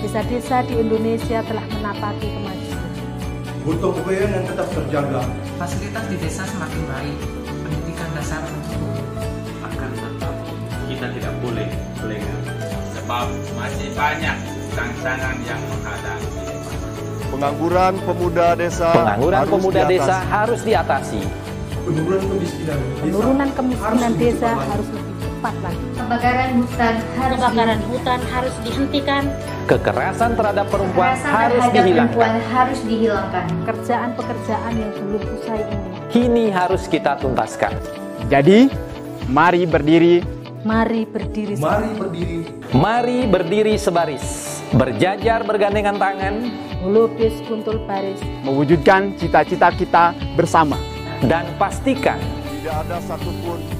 Desa-desa di Indonesia telah menapaki kemajuan. Butuh yang tetap terjaga. Fasilitas di desa semakin baik, pendidikan dasar mencukupi. Akan tetap kita tidak boleh lengah, sebab masih banyak tantangan yang menghadapi. Pengangguran pemuda desa Pengangguran harus pemuda diatasi. desa harus diatasi. Penurunan kemiskinan desa. Penurunan kemiskinan harus desa harus cepat lagi. Kebakaran hutan harus Kebakaran hutan harus dihentikan. Kekerasan terhadap perempuan Kekerasan harus terhadap dihilangkan. perempuan harus dihilangkan. Pekerjaan-pekerjaan yang belum usai ini. Kini harus kita tuntaskan. Jadi, mari berdiri Mari berdiri Mari berdiri Mari berdiri sebaris, berjajar bergandengan tangan, melukis kuntul baris. mewujudkan cita-cita kita bersama. dan pastikan Tidak ada satupun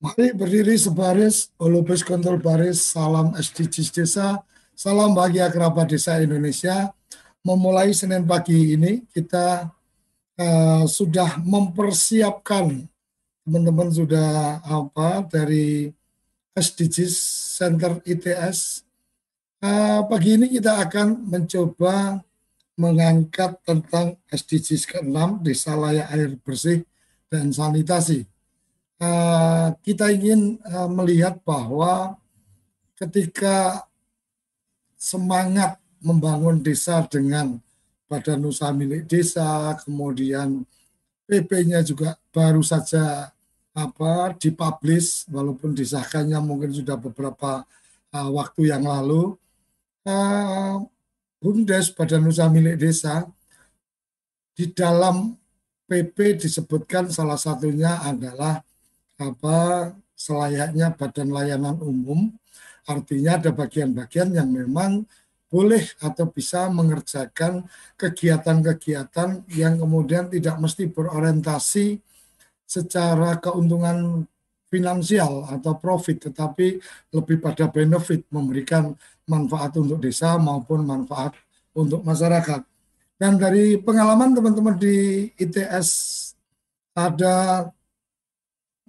Mari berdiri sebaris, Olubis Kontrol Baris, salam SDGs Desa, salam bahagia kerabat desa Indonesia. Memulai Senin pagi ini kita eh, sudah mempersiapkan teman-teman sudah apa dari SDGs Center ITS. Eh, pagi ini kita akan mencoba mengangkat tentang SDGs ke-6 Desa Layak Air Bersih dan Sanitasi. Uh, kita ingin uh, melihat bahwa ketika semangat membangun desa dengan badan usaha milik desa, kemudian PP-nya juga baru saja apa dipublish walaupun disahkannya mungkin sudah beberapa uh, waktu yang lalu. Uh, BUMDes Badan Usaha Milik Desa di dalam PP disebutkan salah satunya adalah apa selayaknya badan layanan umum artinya ada bagian-bagian yang memang boleh atau bisa mengerjakan kegiatan-kegiatan yang kemudian tidak mesti berorientasi secara keuntungan finansial atau profit tetapi lebih pada benefit memberikan manfaat untuk desa maupun manfaat untuk masyarakat. Dan dari pengalaman teman-teman di ITS ada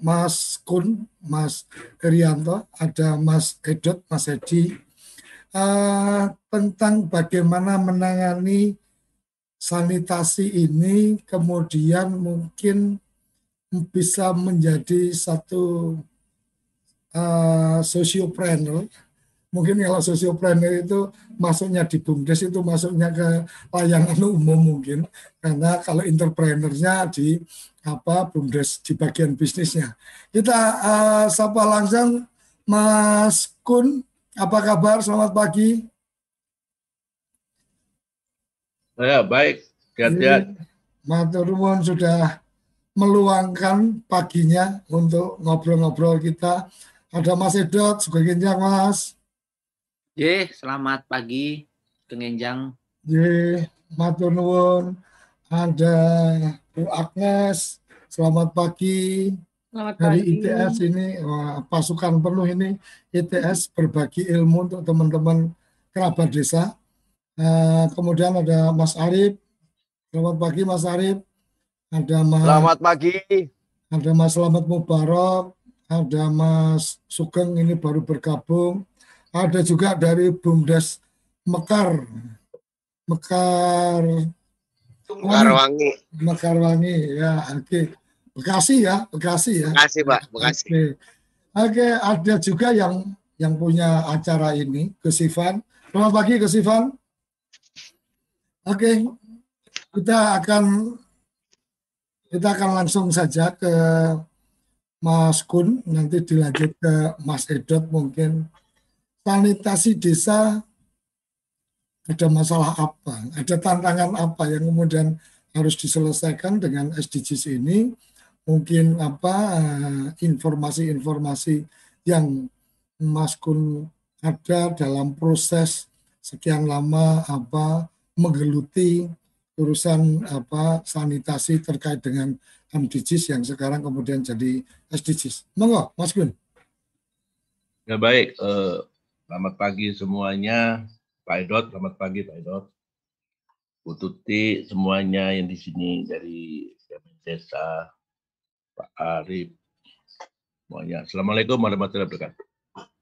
Mas Kun, Mas Irianto, ada Mas Edot, Mas Edi, uh, tentang bagaimana menangani sanitasi ini, kemudian mungkin bisa menjadi satu uh, sosiopreneur. Mungkin kalau sosiopreneur itu masuknya di BUMDes itu masuknya ke layanan umum mungkin, karena kalau entrepreneurnya di apa bumdes di bagian bisnisnya. Kita uh, sapa langsung Mas Kun, apa kabar? Selamat pagi. Ya baik, sehat-sehat. Matur nuwun sudah meluangkan paginya untuk ngobrol-ngobrol kita. Ada Mas Edot, genjang Mas. Ye, selamat pagi, Kengenjang. Ye, matur nuwun. Ada Bu Agnes, selamat pagi. Selamat Dari pagi. ITS ini, wah, pasukan penuh ini, ITS berbagi ilmu untuk teman-teman kerabat desa. Eh, kemudian ada Mas Arif, selamat pagi Mas Arif. Ada Mas, Selamat pagi. ada Mas Selamat Mubarok, ada Mas Sugeng ini baru bergabung. Ada juga dari BUMDes Mekar, Mekar Karwangi. Mekarwangi ya oke Bekasi ya Bekasi ya Bekasi, Pak, Bekasi. Oke. Oke, ada juga yang yang punya acara ini, Gus Ivan. Selamat pagi, Gus Ivan. Oke, kita akan kita akan langsung saja ke Mas Kun, nanti dilanjut ke Mas Edot mungkin. Sanitasi desa ada masalah apa? Ada tantangan apa yang kemudian harus diselesaikan dengan SDGs ini? Mungkin apa eh, informasi-informasi yang Mas Kun ada dalam proses sekian lama apa menggeluti urusan apa sanitasi terkait dengan MDGs yang sekarang kemudian jadi SDGs. Monggo, Mas Gun. Ya baik, eh, selamat pagi semuanya. Pak Edot, selamat pagi Pak Edot. Bu Tuti, semuanya yang di sini dari Desa, Pak Arif, semuanya. Assalamualaikum warahmatullahi wabarakatuh.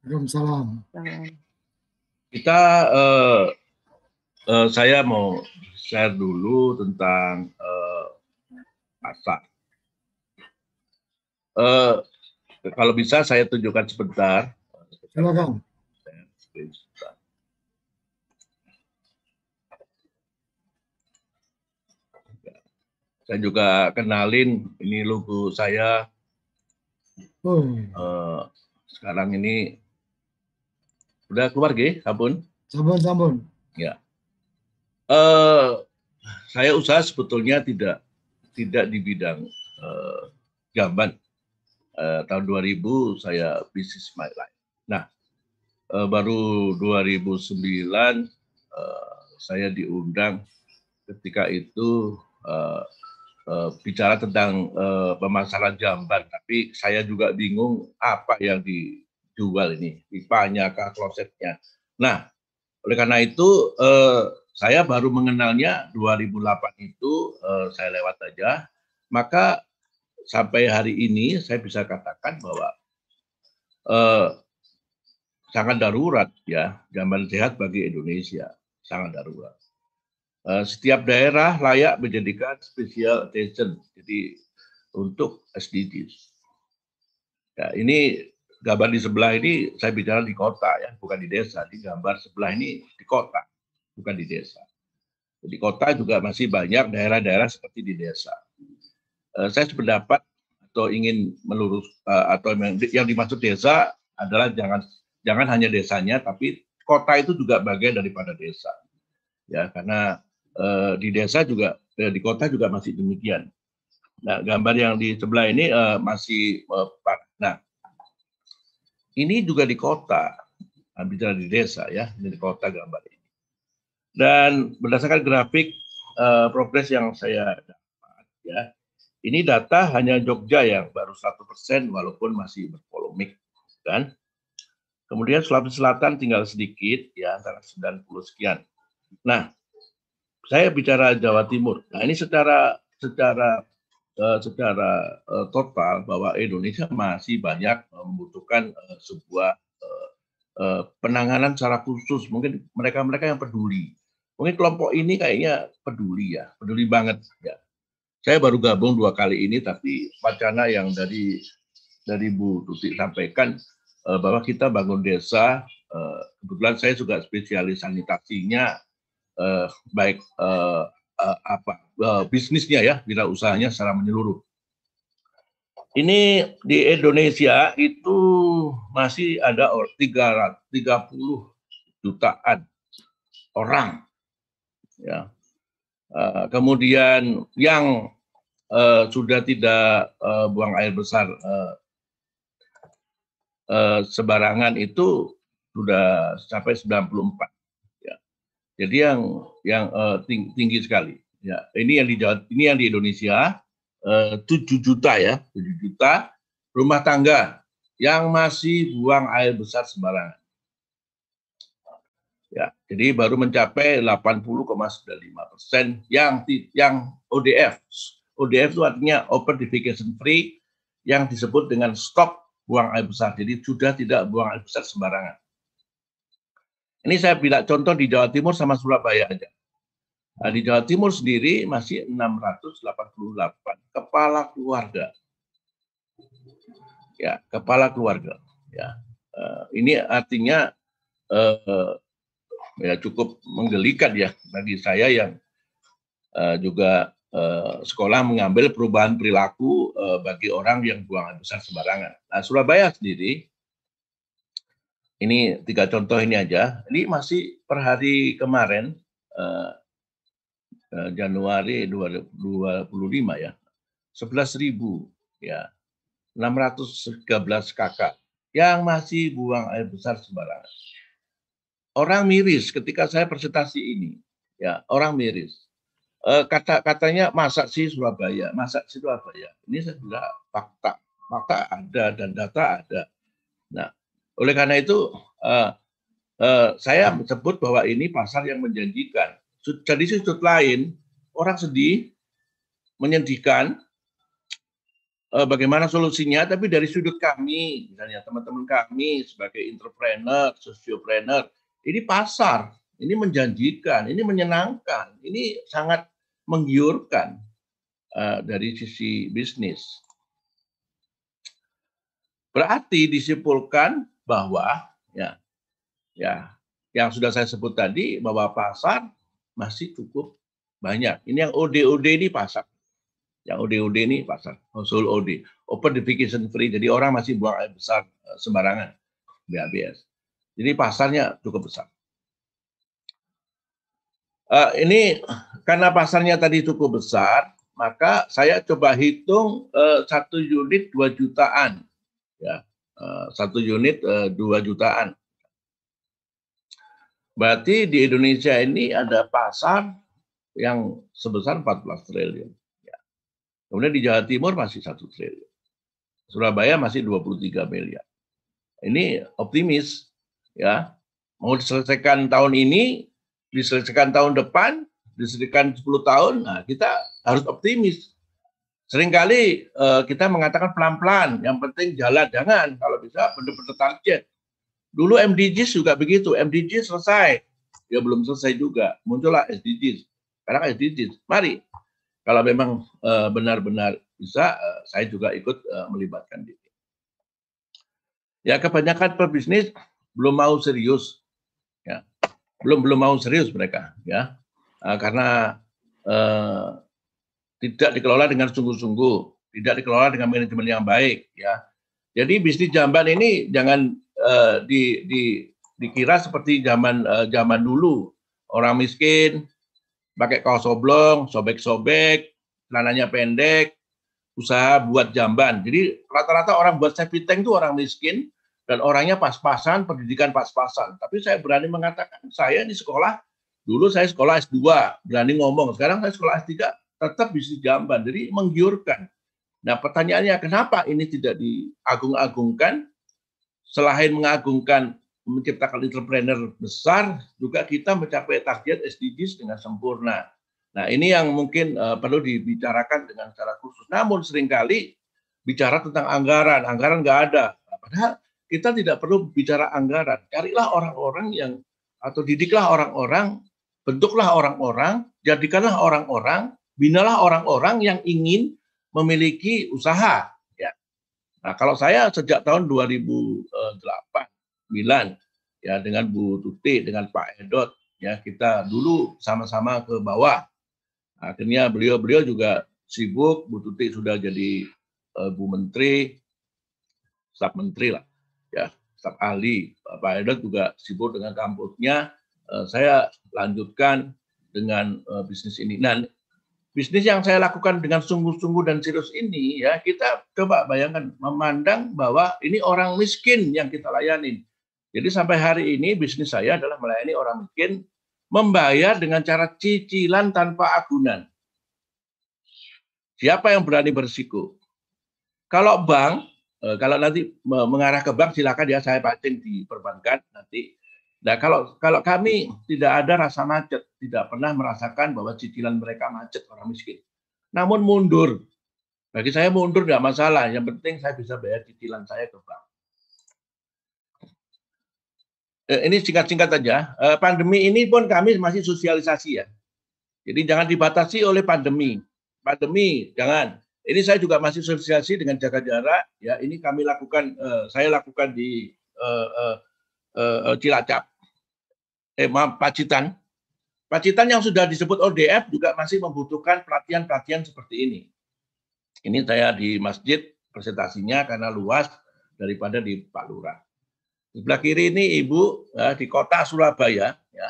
Waalaikumsalam. Kita, eh, eh, saya mau share dulu tentang eh, pasar. Eh, kalau bisa saya tunjukkan sebentar. Silakan. Saya juga kenalin ini logo saya. Oh. Eh, sekarang ini udah keluar gih, sabun? Sabun, sabun. Ya. Eh, saya usaha sebetulnya tidak tidak di bidang eh, jamban. Eh, tahun 2000 saya bisnis my life. Nah, eh, baru 2009 eh, saya diundang ketika itu eh, eh, bicara tentang eh, pemasaran jamban, tapi saya juga bingung apa yang dijual ini, pipanya kah, klosetnya. Nah, oleh karena itu eh, saya baru mengenalnya 2008 itu eh, saya lewat aja, maka sampai hari ini saya bisa katakan bahwa eh, sangat darurat ya jamban sehat bagi Indonesia sangat darurat. Eh, setiap daerah layak menjadikan special attention jadi untuk SDGs. Ya, ini gambar di sebelah ini saya bicara di kota ya, bukan di desa. Di gambar sebelah ini di kota, bukan di desa. Di kota juga masih banyak daerah-daerah seperti di desa. Uh, saya sependapat atau ingin melurus uh, atau yang dimaksud desa adalah jangan jangan hanya desanya, tapi kota itu juga bagian daripada desa. Ya, karena uh, di desa juga eh, di kota juga masih demikian. Nah, gambar yang di sebelah ini uh, masih uh, nah ini juga di kota, nah, bicara di desa ya, ini di kota gambar ini. Dan berdasarkan grafik uh, progres yang saya dapat ya, ini data hanya Jogja yang baru satu persen walaupun masih berpolemik kan. Kemudian Sulawesi Selatan tinggal sedikit ya antara 90 sekian. Nah, saya bicara Jawa Timur. Nah, ini secara secara uh, secara uh, total bahwa Indonesia masih banyak membutuhkan uh, sebuah penanganan secara khusus. Mungkin mereka-mereka yang peduli. Mungkin kelompok ini kayaknya peduli ya, peduli banget ya. Saya baru gabung dua kali ini, tapi wacana yang dari dari Bu Tuti sampaikan bahwa kita bangun desa. Kebetulan saya juga spesialis sanitasinya, uh, baik uh, uh, apa uh, bisnisnya ya, bila usahanya secara menyeluruh. Ini di Indonesia itu masih ada 330 jutaan orang, ya. Uh, kemudian yang uh, sudah tidak uh, buang air besar uh, uh, sebarangan itu sudah sampai 94 ya. Jadi yang yang uh, tinggi, tinggi sekali. Ya, ini yang di Jawa, ini yang di Indonesia uh, 7 juta ya, 7 juta rumah tangga yang masih buang air besar sembarangan. Ya, jadi baru mencapai 80,95 persen yang yang ODF. ODF itu artinya Open Defecation Free yang disebut dengan stop buang air besar. Jadi sudah tidak buang air besar sembarangan. Ini saya bilang contoh di Jawa Timur sama Surabaya aja. Nah, di Jawa Timur sendiri masih 688 kepala keluarga ya kepala keluarga. Ya, uh, ini artinya uh, ya cukup menggelikan ya bagi saya yang uh, juga uh, sekolah mengambil perubahan perilaku uh, bagi orang yang buang air besar sembarangan. Nah, Surabaya sendiri ini tiga contoh ini aja. Ini masih per hari kemarin uh, uh, Januari 2025 ya. 11.000 ya. 613 kakak yang masih buang air besar sembarangan. Orang miris ketika saya presentasi ini, ya orang miris. E, kata katanya masak sih Surabaya, masak sih Surabaya. Ini saya bilang fakta, fakta ada dan data ada. Nah, oleh karena itu uh, uh, saya sebut bahwa ini pasar yang menjanjikan. Jadi sudut lain orang sedih, menyedihkan. Uh, bagaimana solusinya? Tapi dari sudut kami, misalnya teman-teman kami sebagai entrepreneur, sosiopreneur, ini pasar, ini menjanjikan, ini menyenangkan, ini sangat menggiurkan uh, dari sisi bisnis. Berarti disimpulkan bahwa ya ya yang sudah saya sebut tadi bahwa pasar masih cukup banyak. Ini yang OD-OD ini pasar. Yang OD-OD ini pasar. Household OD. Open defecation free. Jadi orang masih buang air besar eh, sembarangan. BABS. Jadi pasarnya cukup besar. Uh, ini karena pasarnya tadi cukup besar, maka saya coba hitung uh, satu unit dua jutaan. Ya, satu unit uh, dua jutaan. Berarti di Indonesia ini ada pasar yang sebesar 14 triliun. Ya. Kemudian di Jawa Timur masih satu triliun. Surabaya masih 23 miliar. Ini optimis ya. Mau diselesaikan tahun ini, diselesaikan tahun depan, diselesaikan 10 tahun, nah kita harus optimis. Seringkali uh, kita mengatakan pelan-pelan, yang penting jalan, jangan kalau bisa benar-benar target. Dulu MDGs juga begitu, MDGs selesai, ya belum selesai juga, muncullah SDGs. Sekarang SDGs, mari kalau memang uh, benar-benar bisa, uh, saya juga ikut uh, melibatkan diri. Ya kebanyakan pebisnis belum mau serius, ya belum belum mau serius mereka, ya uh, karena uh, tidak dikelola dengan sungguh-sungguh, tidak dikelola dengan manajemen yang baik ya. Jadi bisnis jamban ini jangan uh, di, di, dikira seperti zaman uh, zaman dulu orang miskin pakai kaos oblong, sobek-sobek, celananya pendek, usaha buat jamban. Jadi rata-rata orang buat safety tank itu orang miskin dan orangnya pas-pasan, pendidikan pas-pasan. Tapi saya berani mengatakan saya di sekolah dulu saya sekolah S2, berani ngomong. Sekarang saya sekolah S3 tetap bisa jamban. Jadi menggiurkan. Nah pertanyaannya kenapa ini tidak diagung-agungkan? Selain mengagungkan menciptakan entrepreneur besar, juga kita mencapai target SDGs dengan sempurna. Nah ini yang mungkin uh, perlu dibicarakan dengan secara khusus. Namun sering kali bicara tentang anggaran, anggaran nggak ada. Nah, padahal kita tidak perlu bicara anggaran. Carilah orang-orang yang atau didiklah orang-orang, bentuklah orang-orang, jadikanlah orang-orang binalah orang-orang yang ingin memiliki usaha. Ya. Nah, kalau saya sejak tahun 2008, 9, ya dengan Bu Tuti, dengan Pak Edot, ya kita dulu sama-sama ke bawah. Akhirnya beliau-beliau juga sibuk, Bu Tuti sudah jadi uh, Bu Menteri, staf menteri lah, ya staf ahli. Pak Edot juga sibuk dengan kampusnya. Uh, saya lanjutkan dengan uh, bisnis ini. Nah, bisnis yang saya lakukan dengan sungguh-sungguh dan serius ini ya kita coba bayangkan memandang bahwa ini orang miskin yang kita layani. Jadi sampai hari ini bisnis saya adalah melayani orang miskin membayar dengan cara cicilan tanpa agunan. Siapa yang berani berisiko? Kalau bank, eh, kalau nanti mengarah ke bank silakan ya saya pancing di perbankan nanti Nah, kalau kalau kami tidak ada rasa macet, tidak pernah merasakan bahwa cicilan mereka macet orang miskin. Namun mundur. Bagi saya mundur tidak masalah. Yang penting saya bisa bayar cicilan saya ke bank. Eh, ini singkat-singkat saja. Eh, pandemi ini pun kami masih sosialisasi ya. Jadi jangan dibatasi oleh pandemi. Pandemi jangan. Ini saya juga masih sosialisasi dengan jaga jarak. Ya, ini kami lakukan, uh, saya lakukan di uh, Cilacap, eh maaf Pacitan. Pacitan yang sudah disebut ODF juga masih membutuhkan pelatihan-pelatihan seperti ini. Ini saya di masjid presentasinya karena luas daripada di Pak. Di sebelah kiri ini ibu ya, di kota Surabaya, ya,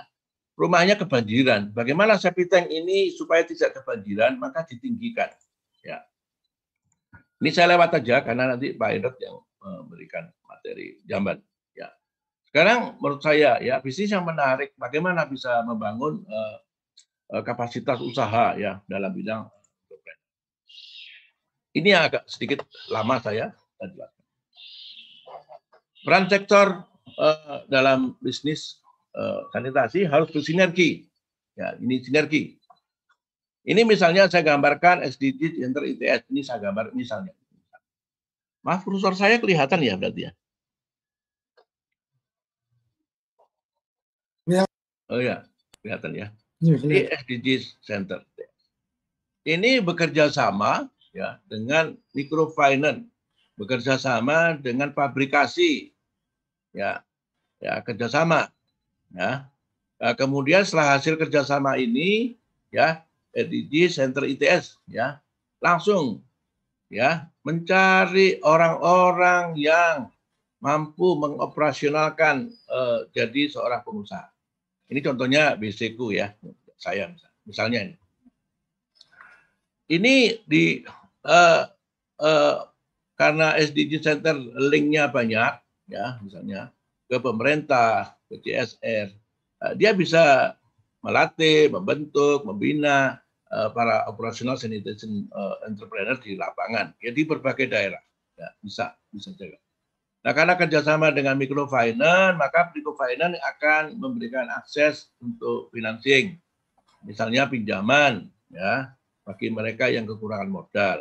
rumahnya kebanjiran. Bagaimana septic tank ini supaya tidak kebanjiran, maka ditinggikan. Ya. Ini saya lewat aja karena nanti Pak Edot yang memberikan materi jamban. Sekarang menurut saya ya bisnis yang menarik bagaimana bisa membangun uh, kapasitas usaha ya dalam bidang ini yang agak sedikit lama saya. Peran sektor uh, dalam bisnis uh, sanitasi harus bersinergi. Ya, ini sinergi. Ini misalnya saya gambarkan SDG Center ITS. Ini saya gambar misalnya. Maaf, kursor saya kelihatan ya berarti ya? Oh ya, kelihatan ya. Ini SDG Center. Ini bekerja sama ya dengan microfinance, bekerja sama dengan pabrikasi, ya, ya kerjasama, ya. Nah, kemudian setelah hasil kerjasama ini, ya SDG Center ITS ya langsung ya mencari orang-orang yang mampu mengoperasionalkan uh, jadi seorang pengusaha. Ini contohnya BCQ ya, saya misalnya ini. Di uh, uh, karena SDG Center linknya banyak ya, misalnya ke pemerintah, ke CSR, uh, dia bisa melatih, membentuk, membina uh, para operasional sanitation uh, entrepreneur di lapangan, ya berbagai daerah, ya bisa bisa juga. Nah, karena kerjasama dengan microfinance, maka microfinance akan memberikan akses untuk financing, misalnya pinjaman, ya bagi mereka yang kekurangan modal.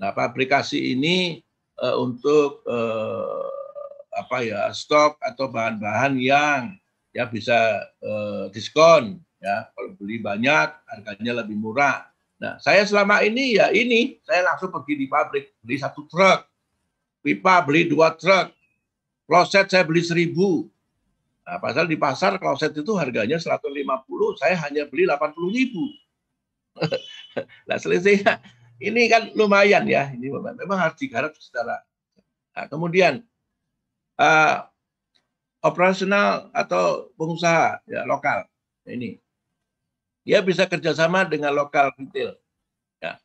Nah, aplikasi ini uh, untuk uh, apa ya stok atau bahan-bahan yang ya bisa eh, diskon ya kalau beli banyak harganya lebih murah. Nah saya selama ini ya ini saya langsung pergi di pabrik beli satu truk, pipa beli dua truk, kloset saya beli seribu. Nah, pasal di pasar kloset itu harganya 150, saya hanya beli 80 ribu. nah selesai ini kan lumayan ya, ini memang harus digarap secara. Nah, kemudian uh, operasional atau pengusaha ya lokal ya, ini dia bisa kerjasama dengan lokal retail ya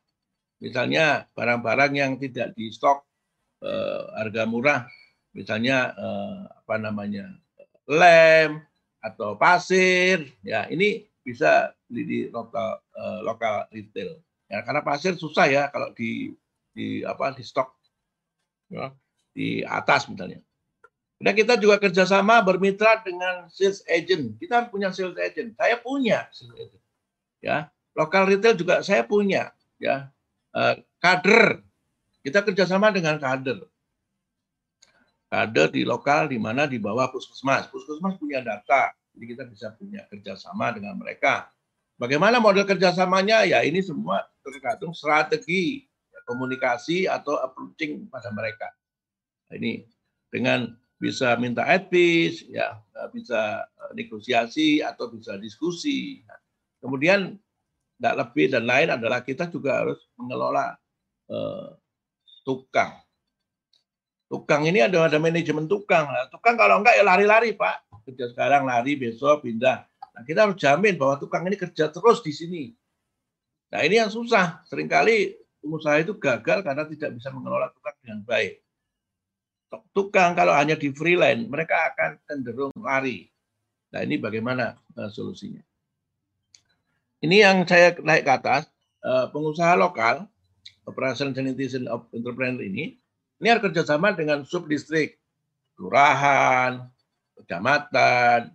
misalnya barang-barang yang tidak di stok eh, harga murah misalnya eh, apa namanya lem atau pasir ya ini bisa beli di lokal eh, lokal retail ya karena pasir susah ya kalau di di apa di stok ya, di atas misalnya Nah kita juga kerjasama bermitra dengan sales agent. Kita punya sales agent. Saya punya sales agent. Ya, lokal retail juga saya punya. Ya, uh, kader. Kita kerjasama dengan kader. Kader di lokal di mana di bawah puskesmas. Puskesmas punya data, jadi kita bisa punya kerjasama dengan mereka. Bagaimana model kerjasamanya? Ya ini semua tergantung strategi komunikasi atau approaching pada mereka. Nah, ini dengan bisa minta advice, ya bisa eh, negosiasi atau bisa diskusi. Kemudian tidak lebih dan lain adalah kita juga harus mengelola uh, tukang. Tukang ini ada ada manajemen tukang. Tukang kalau enggak ya lari-lari pak. Kerja sekarang lari, besok pindah. Nah, kita harus jamin bahwa tukang ini kerja terus di sini. Nah ini yang susah. Seringkali pengusaha itu gagal karena tidak bisa mengelola tukang dengan baik tukang kalau hanya di freelance mereka akan cenderung lari. Nah ini bagaimana uh, solusinya? Ini yang saya naik ke atas uh, pengusaha lokal Operation Sanitation of Entrepreneur ini ini harus kerjasama dengan subdistrik, kelurahan, kecamatan,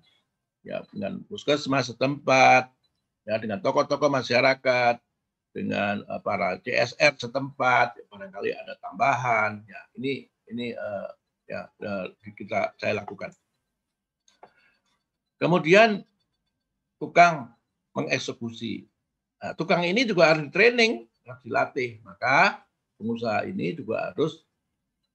ya dengan puskesmas setempat, ya dengan tokoh-tokoh masyarakat, dengan uh, para CSR setempat, ya, barangkali ada tambahan. Ya ini ini uh, ya uh, kita saya lakukan. Kemudian tukang mengeksekusi. Nah, tukang ini juga harus training, harus dilatih. Maka pengusaha ini juga harus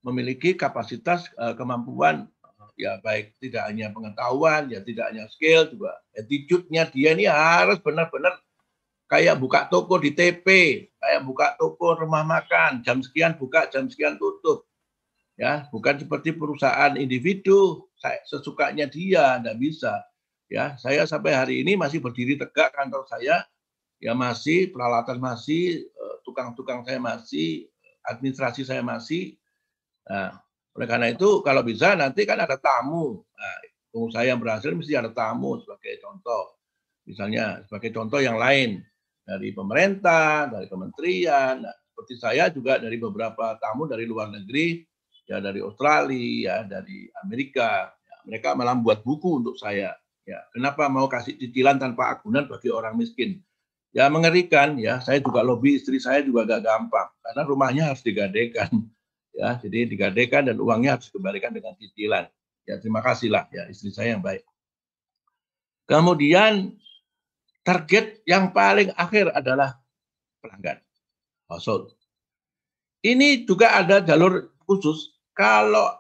memiliki kapasitas uh, kemampuan ya baik tidak hanya pengetahuan ya tidak hanya skill juga attitude-nya. Dia ini harus benar-benar kayak buka toko di TP kayak buka toko rumah makan jam sekian buka jam sekian tutup. Ya bukan seperti perusahaan individu. Saya sesukanya dia tidak bisa. Ya saya sampai hari ini masih berdiri tegak kantor saya. Ya masih peralatan masih eh, tukang-tukang saya masih administrasi saya masih. Nah, oleh karena itu kalau bisa nanti kan ada tamu. Nah, pengusaha yang berhasil mesti ada tamu sebagai contoh. Misalnya sebagai contoh yang lain dari pemerintah dari kementerian nah, seperti saya juga dari beberapa tamu dari luar negeri ya dari Australia ya dari Amerika. Ya, mereka malah buat buku untuk saya. Ya kenapa mau kasih cicilan tanpa agunan bagi orang miskin ya mengerikan ya. Saya juga lobby istri saya juga gak gampang karena rumahnya harus digadekan ya. Jadi digadekan dan uangnya harus dikembalikan dengan cicilan. Ya terima kasihlah ya istri saya yang baik. Kemudian target yang paling akhir adalah pelanggan household. Ini juga ada jalur khusus kalau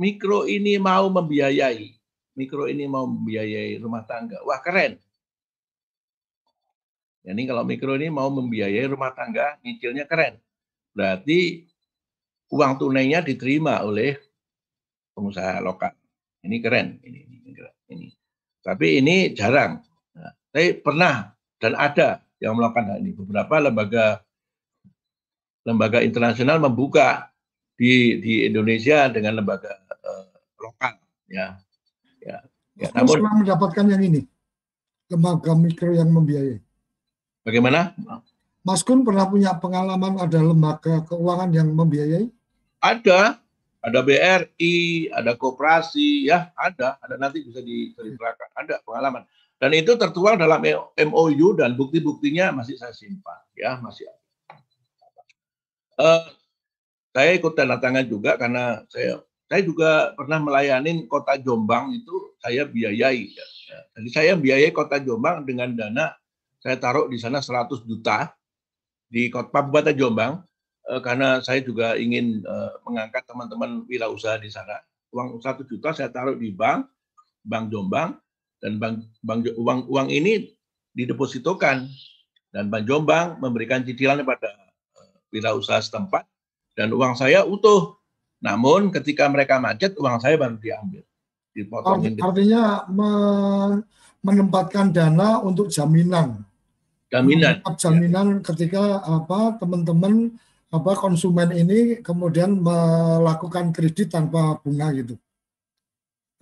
mikro ini mau membiayai, mikro ini mau membiayai rumah tangga. Wah keren. Ini kalau mikro ini mau membiayai rumah tangga, nyicilnya keren. Berarti uang tunainya diterima oleh pengusaha lokal. Ini keren. Ini, ini, ini. Tapi ini jarang. Nah, saya pernah dan ada yang melakukan hal ini. Beberapa lembaga lembaga internasional membuka di di Indonesia dengan lembaga uh, lokal. Ya, ya. ya namun mendapatkan yang ini lembaga mikro yang membiayai. Bagaimana? Mas Kun pernah punya pengalaman ada lembaga keuangan yang membiayai? Ada, ada BRI, ada koperasi, ya ada, ada nanti bisa diceritakan, ada pengalaman. Dan itu tertuang dalam MOU dan bukti-buktinya masih saya simpan, ya masih ada. Uh, saya ikut tanda tangan juga karena saya saya juga pernah melayani kota Jombang itu saya biayai. Ya. Jadi saya biayai kota Jombang dengan dana saya taruh di sana 100 juta di Kabupaten Jombang eh, karena saya juga ingin eh, mengangkat teman-teman wirausaha di sana. Uang 1 juta saya taruh di bank, Bank Jombang dan bank, bank uang uang ini didepositokan dan Bank Jombang memberikan cicilan kepada eh, wirausaha setempat dan uang saya utuh. Namun ketika mereka macet uang saya baru diambil. Dipotongin. Artinya menempatkan dana untuk jaminan jaminan jaminan ketika apa teman-teman apa konsumen ini kemudian melakukan kredit tanpa bunga gitu.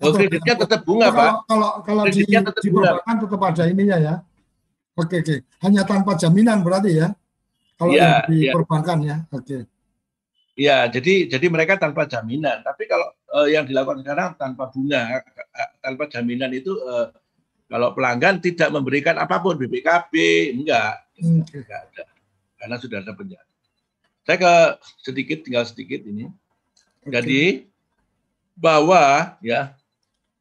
Oh, kreditnya tetap bunga, kalau, Pak. Kalau kalau di, tetap di perbankan tetap ada ininya ya. Oke, oke. Hanya tanpa jaminan berarti ya. Kalau ya, di ya. perbankan ya. Oke. Ya, jadi jadi mereka tanpa jaminan. Tapi kalau uh, yang dilakukan sekarang tanpa bunga, tanpa jaminan itu uh, kalau pelanggan tidak memberikan apa pun BPKB, enggak, enggak ada, karena sudah ada penjara. Saya ke sedikit, tinggal sedikit ini. Jadi bahwa ya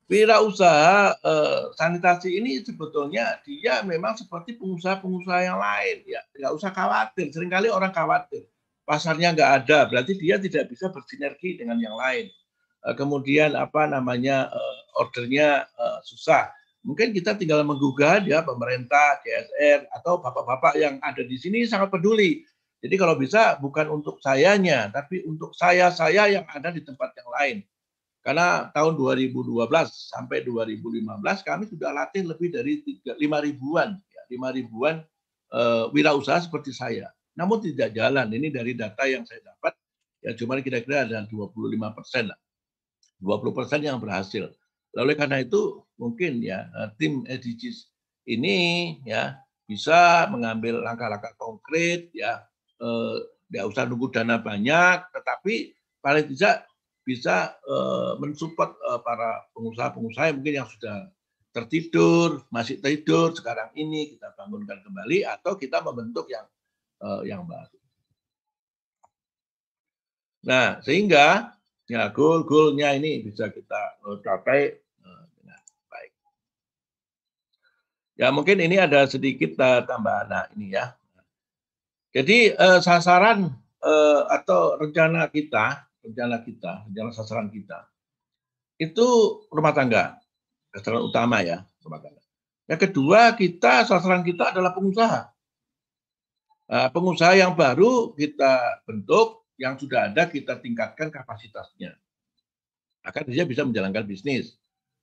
wirausaha eh, sanitasi ini sebetulnya dia memang seperti pengusaha-pengusaha yang lain ya. Nggak usah khawatir. Seringkali orang khawatir. Pasarnya nggak ada. Berarti dia tidak bisa bersinergi dengan yang lain. Eh, kemudian apa namanya eh, ordernya eh, susah Mungkin kita tinggal menggugah ya pemerintah, CSR atau bapak-bapak yang ada di sini sangat peduli. Jadi kalau bisa bukan untuk sayanya, tapi untuk saya-saya yang ada di tempat yang lain. Karena tahun 2012 sampai 2015 kami sudah latih lebih dari 5 ribuan, ya, 5 ribuan uh, wirausaha seperti saya. Namun tidak jalan. Ini dari data yang saya dapat, ya cuma kira-kira ada 25 persen 20 persen yang berhasil. Oleh karena itu mungkin ya eh, tim SDGs ini ya bisa mengambil langkah-langkah konkret ya eh, tidak usah nunggu dana banyak tetapi paling tidak bisa eh, mensupport eh, para pengusaha-pengusaha yang mungkin yang sudah tertidur masih tidur sekarang ini kita bangunkan kembali atau kita membentuk yang eh, yang baru. Nah sehingga ya goal-goalnya ini bisa kita capai Ya mungkin ini ada sedikit uh, tambahan nah, ini ya. Jadi uh, sasaran uh, atau rencana kita, rencana kita, rencana sasaran kita itu rumah tangga, sasaran utama ya rumah tangga. Yang kedua kita sasaran kita adalah pengusaha. Uh, pengusaha yang baru kita bentuk, yang sudah ada kita tingkatkan kapasitasnya. Agar dia bisa menjalankan bisnis.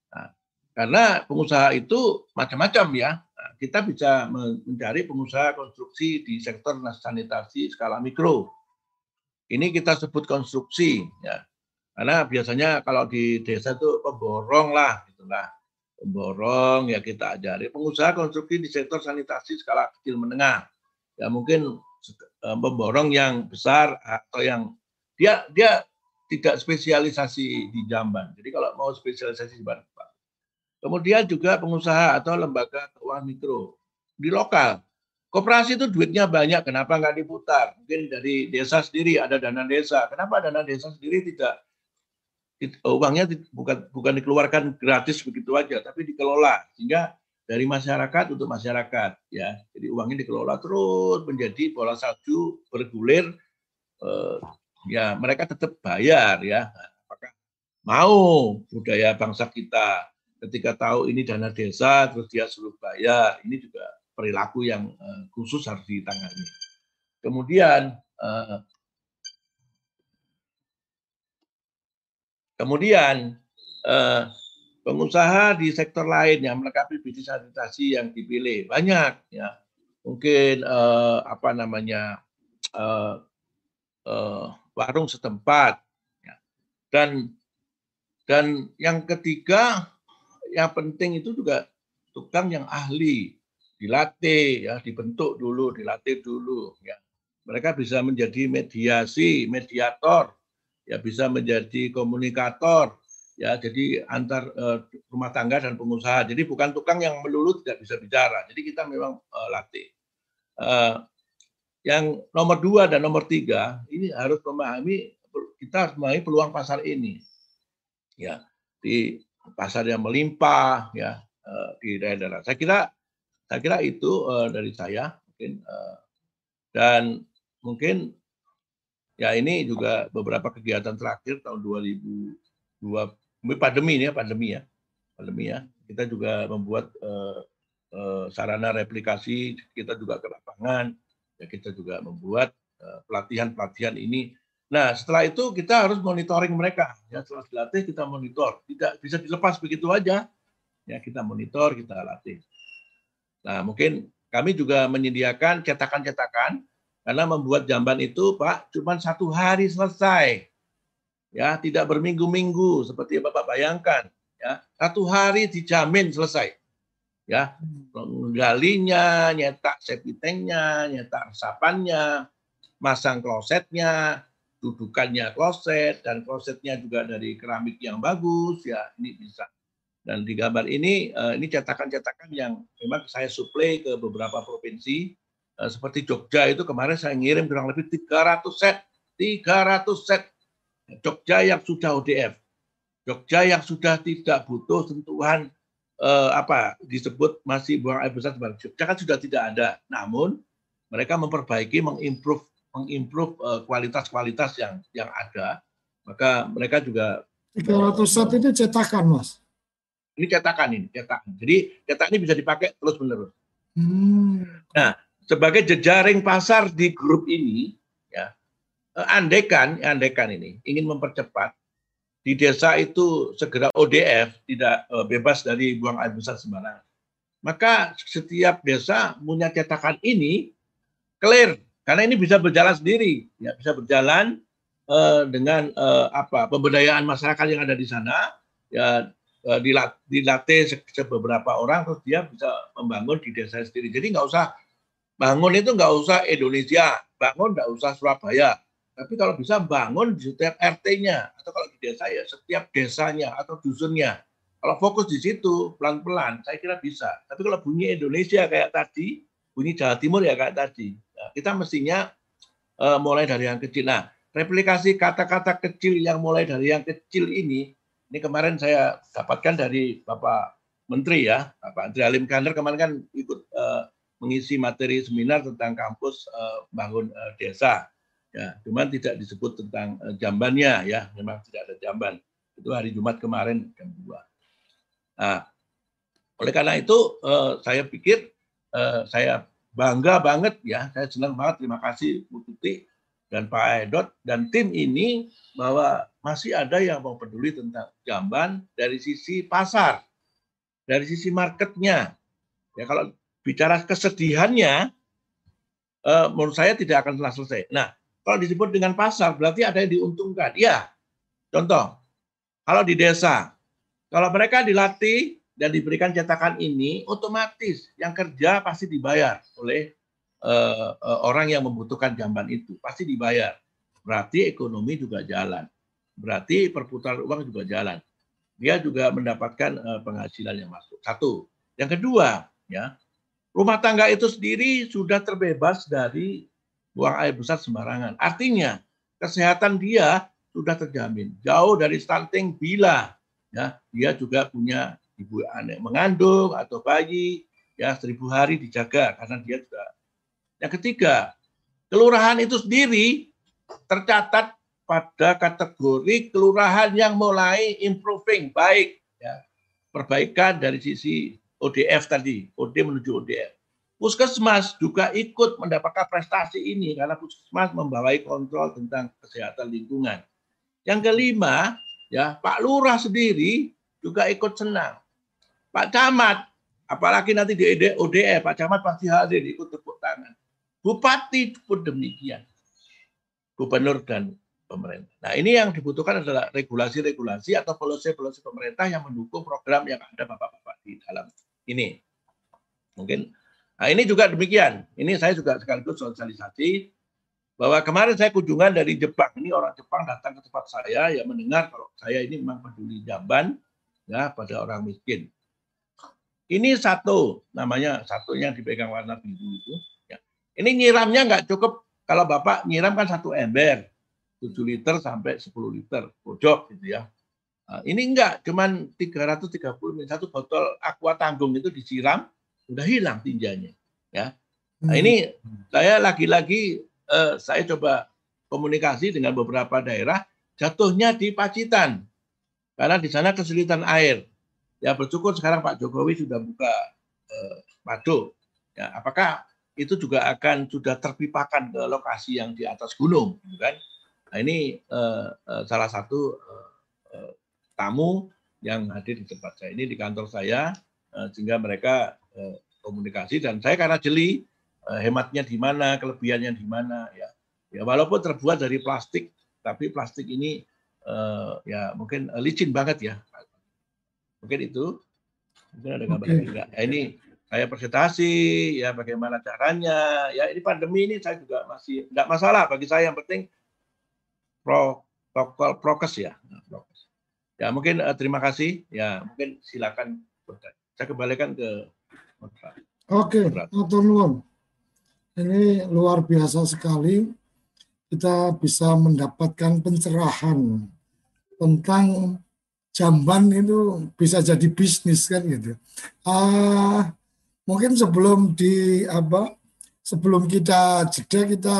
Nah, karena pengusaha itu macam-macam ya. Nah, kita bisa mencari pengusaha konstruksi di sektor sanitasi skala mikro. Ini kita sebut konstruksi ya. Karena biasanya kalau di desa itu pemborong lah gitulah. Pemborong ya kita ajari pengusaha konstruksi di sektor sanitasi skala kecil menengah. Ya mungkin eh, pemborong yang besar atau yang dia dia tidak spesialisasi di jamban. Jadi kalau mau spesialisasi di jamban, Kemudian juga pengusaha atau lembaga keuangan mikro di lokal. Koperasi itu duitnya banyak, kenapa nggak diputar? Mungkin dari desa sendiri ada dana desa. Kenapa dana desa sendiri tidak uangnya bukan bukan dikeluarkan gratis begitu aja, tapi dikelola sehingga dari masyarakat untuk masyarakat ya. Jadi uangnya dikelola terus menjadi bola salju bergulir eh, ya mereka tetap bayar ya. Apakah mau budaya bangsa kita ketika tahu ini dana desa terus dia suruh bayar, ini juga perilaku yang eh, khusus harus ditangani. Kemudian eh, Kemudian eh, pengusaha di sektor lain yang melengkapi bisnis sanitasi yang dipilih banyak ya. Mungkin eh, apa namanya eh, eh, warung setempat ya. dan dan yang ketiga yang penting itu juga tukang yang ahli dilatih ya dibentuk dulu dilatih dulu ya. Mereka bisa menjadi mediasi mediator ya bisa menjadi komunikator ya. Jadi antar uh, rumah tangga dan pengusaha. Jadi bukan tukang yang melulu tidak bisa bicara. Jadi kita memang uh, latih. Uh, yang nomor dua dan nomor tiga ini harus memahami kita harus memahami peluang pasar ini ya. Di pasar yang melimpah ya uh, di daerah-daerah saya kira saya kira itu uh, dari saya mungkin uh, dan mungkin Ya ini juga beberapa kegiatan terakhir tahun 2002 pandemi ini ya pandemi ya pandemi ya. Kita juga membuat uh, uh, sarana replikasi kita juga ke lapangan ya kita juga membuat pelatihan pelatihan pelatihan ini nah setelah itu kita harus monitoring mereka ya setelah dilatih kita monitor tidak bisa dilepas begitu aja ya kita monitor kita latih nah mungkin kami juga menyediakan cetakan-cetakan karena membuat jamban itu, Pak, cuma satu hari selesai. Ya, tidak berminggu-minggu seperti Bapak bayangkan. Ya, satu hari dijamin selesai. Ya, menggalinya, nyetak sepitengnya, nyetak resapannya, masang klosetnya, dudukannya kloset dan klosetnya juga dari keramik yang bagus ya ini bisa. Dan di gambar ini eh, ini cetakan-cetakan yang memang saya suplai ke beberapa provinsi. Eh, seperti Jogja itu kemarin saya ngirim kurang lebih 300 set, 300 set. Jogja yang sudah ODF, Jogja yang sudah tidak butuh sentuhan eh, apa disebut masih buang air besar Jogja kan sudah tidak ada. Namun mereka memperbaiki, mengimprove, mengimprove eh, kualitas-kualitas yang yang ada. Maka mereka juga 300 set ini cetakan, Mas. Ini cetakan ini, cetakan. Jadi cetak ini bisa dipakai terus menerus. Hmm. Nah, sebagai jejaring pasar di grup ini, ya, eh, andekan, andekan ini ingin mempercepat di desa itu segera ODF, tidak eh, bebas dari buang air besar sembarangan. Maka setiap desa punya cetakan ini clear, karena ini bisa berjalan sendiri, ya bisa berjalan uh, dengan uh, apa pemberdayaan masyarakat yang ada di sana, ya dilatih beberapa orang terus dia bisa membangun di desa sendiri. Jadi nggak usah Bangun itu nggak usah Indonesia, bangun nggak usah Surabaya. Tapi kalau bisa bangun di setiap RT-nya atau kalau di desa ya setiap desanya atau dusunnya. Kalau fokus di situ pelan-pelan, saya kira bisa. Tapi kalau bunyi Indonesia kayak tadi, bunyi Jawa Timur ya kayak tadi. Kita mestinya uh, mulai dari yang kecil. Nah, replikasi kata-kata kecil yang mulai dari yang kecil ini, ini kemarin saya dapatkan dari Bapak Menteri ya, Bapak Andri Alim Kander kemarin kan ikut uh, mengisi materi seminar tentang kampus uh, bangun uh, desa. Ya, cuman tidak disebut tentang uh, jambannya ya, memang tidak ada jamban. Itu hari Jumat kemarin jam 2. Nah, oleh karena itu uh, saya pikir uh, saya bangga banget ya, saya senang banget terima kasih Bu Tuti dan Pak Edot dan tim ini bahwa masih ada yang mau peduli tentang jamban dari sisi pasar, dari sisi marketnya. Ya kalau bicara kesedihannya, uh, menurut saya tidak akan selesai. Nah, kalau disebut dengan pasar, berarti ada yang diuntungkan. Ya, contoh, kalau di desa, kalau mereka dilatih dan diberikan cetakan ini, otomatis yang kerja pasti dibayar oleh uh, uh, orang yang membutuhkan jamban itu, pasti dibayar. Berarti ekonomi juga jalan. Berarti perputaran uang juga jalan. Dia juga mendapatkan uh, penghasilan yang masuk. Satu. Yang kedua, ya, rumah tangga itu sendiri sudah terbebas dari buang air besar sembarangan. Artinya kesehatan dia sudah terjamin. Jauh dari stunting bila ya dia juga punya ibu anak mengandung atau bayi ya seribu hari dijaga karena dia juga. Yang ketiga, kelurahan itu sendiri tercatat pada kategori kelurahan yang mulai improving baik ya perbaikan dari sisi ODF tadi, OD menuju ODF. Puskesmas juga ikut mendapatkan prestasi ini karena Puskesmas membawai kontrol tentang kesehatan lingkungan. Yang kelima, ya Pak Lurah sendiri juga ikut senang. Pak Camat, apalagi nanti di ODE, Pak Camat pasti hadir ikut tepuk tangan. Bupati pun demikian. Gubernur dan pemerintah. Nah ini yang dibutuhkan adalah regulasi-regulasi atau polisi-polisi pemerintah yang mendukung program yang ada Bapak-Bapak di dalam ini. Mungkin Nah ini juga demikian. Ini saya juga sekaligus sosialisasi bahwa kemarin saya kunjungan dari Jepang. Ini orang Jepang datang ke tempat saya yang mendengar kalau saya ini memang peduli jamban ya pada orang miskin. Ini satu namanya satu yang dipegang warna biru itu. Ya. Ini nyiramnya nggak cukup kalau bapak nyiram kan satu ember 7 liter sampai 10 liter pojok gitu ya. Nah, ini enggak, cuman 330 ml satu botol aqua tanggung itu disiram udah hilang tinjanya ya nah hmm. ini saya lagi-lagi eh, saya coba komunikasi dengan beberapa daerah jatuhnya di Pacitan karena di sana kesulitan air ya bersyukur sekarang Pak Jokowi sudah buka eh, ya apakah itu juga akan sudah terpipakan ke lokasi yang di atas gunung gitu kan nah ini eh, eh, salah satu eh, eh, tamu yang hadir di tempat saya ini di kantor saya eh, sehingga mereka Eh, komunikasi dan saya karena jeli eh, hematnya di mana, kelebihannya di mana ya. Ya walaupun terbuat dari plastik, tapi plastik ini uh, ya mungkin licin banget ya. Mungkin itu. Mungkin ada gambar okay. enggak. Ya, ini saya presentasi ya bagaimana caranya. Ya ini pandemi ini saya juga masih enggak masalah bagi saya yang penting protokol prokes ya. Prokes. Ya mungkin uh, terima kasih. Ya mungkin silakan saya kembalikan ke Oke, okay, Ini luar biasa sekali. Kita bisa mendapatkan pencerahan tentang jamban itu bisa jadi bisnis kan gitu. Uh, mungkin sebelum di apa sebelum kita jeda kita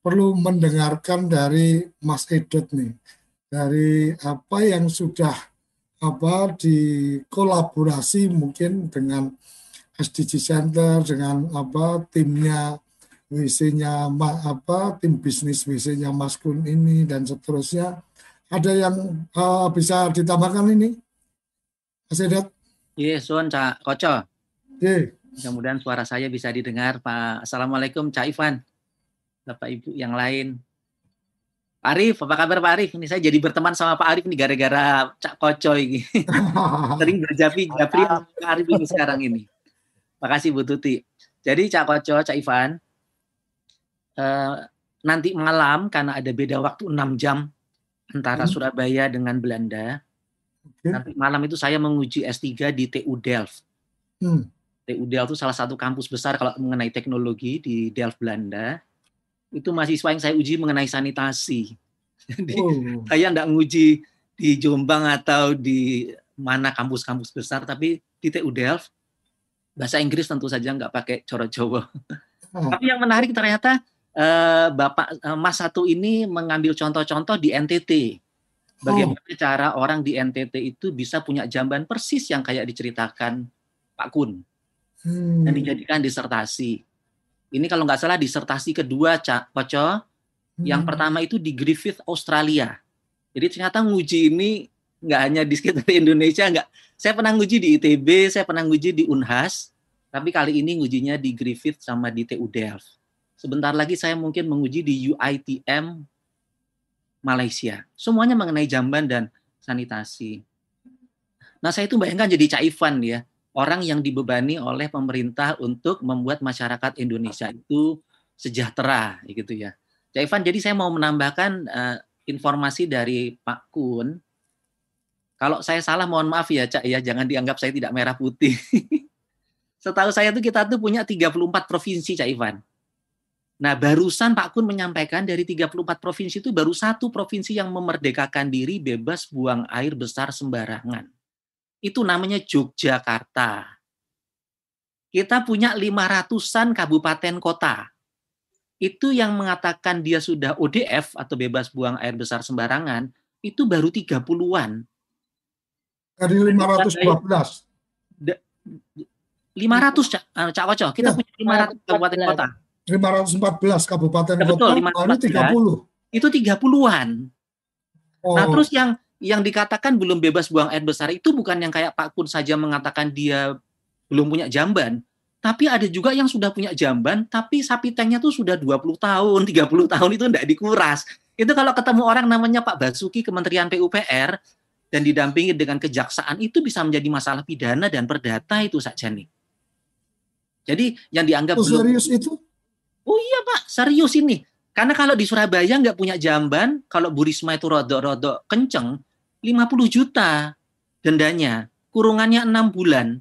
perlu mendengarkan dari Mas Edot nih dari apa yang sudah apa dikolaborasi mungkin dengan SDG Center dengan apa timnya WC-nya apa tim bisnis WC-nya Mas Kun ini dan seterusnya ada yang uh, bisa ditambahkan ini Mas Edat? Iya, Suan Cak Koco. Iya. Mudah-mudahan suara saya bisa didengar Pak. Assalamualaikum Cak Ivan. Bapak Ibu yang lain. Pak Arif, apa kabar Pak Arif? Ini saya jadi berteman sama Pak Arif ini gara-gara Cak Koco ini. Sering berjapi-japi Pak Arif ini sekarang ini. Makasih Bu Tuti. Jadi Cak Koco, Cak Ivan, eh, nanti malam karena ada beda waktu 6 jam antara hmm. Surabaya dengan Belanda. Okay. Nanti malam itu saya menguji S3 di TU Delft. Hmm. TU Delft itu salah satu kampus besar kalau mengenai teknologi di Delft, Belanda. Itu mahasiswa yang saya uji mengenai sanitasi. Jadi oh. saya nggak nguji di Jombang atau di mana kampus-kampus besar, tapi di TU Delft bahasa Inggris tentu saja nggak pakai coro Jawa. Oh. Tapi yang menarik ternyata eh, Bapak eh, Mas satu ini mengambil contoh-contoh di NTT. Bagaimana Oh. cara orang di NTT itu bisa punya jamban persis yang kayak diceritakan Pak Kun Hmm. dan dijadikan disertasi. Ini kalau nggak salah disertasi kedua, Cak. Yang Hmm. pertama itu di Griffith, Australia. Jadi ternyata nguji ini nggak hanya di sekitar Indonesia, nggak. Saya pernah nguji di ITB, saya pernah nguji di Unhas, tapi kali ini ngujinya di Griffith sama di TU Delft. Sebentar lagi saya mungkin menguji di UITM Malaysia. Semuanya mengenai jamban dan sanitasi. Nah, saya itu bayangkan jadi Cak Ivan ya, orang yang dibebani oleh pemerintah untuk membuat masyarakat Indonesia itu sejahtera, gitu ya. Cak Ivan, jadi saya mau menambahkan eh, informasi dari Pak Kun. Kalau saya salah, mohon maaf ya, Cak ya, jangan dianggap saya tidak merah putih. Setahu saya tuh kita tuh punya 34 provinsi, Cak Ivan. Nah, barusan Pak Kun menyampaikan dari 34 provinsi itu baru satu provinsi yang memerdekakan diri bebas buang air besar sembarangan. Itu namanya Yogyakarta. Kita punya 500-an kabupaten kota. Itu yang mengatakan dia sudah ODF atau bebas buang air besar sembarangan, itu baru 30-an. Dari 512. 500 Cak, Cak Koco, kita Ya. punya 500 kabupaten kota. 514 kabupaten Ya, betul, kota, baru 514. 30. Itu 30-an. Oh, Nah, terus yang yang dikatakan belum bebas buang air besar itu bukan yang kayak Pak Kun saja mengatakan dia belum punya jamban, tapi ada juga yang sudah punya jamban, tapi sapi tanknya tuh sudah 20 tahun, 30 tahun itu tidak dikuras. Itu kalau ketemu orang namanya Pak Basuki Kementerian PUPR dan didampingi dengan kejaksaan itu bisa menjadi masalah pidana dan perdata itu saja nih. Jadi yang dianggap oh, belum serius itu? Oh iya Pak, serius ini. Karena kalau di Surabaya nggak punya jamban, kalau Bu Risma itu rodok-rodok kenceng, 50 juta dendanya, kurungannya enam bulan.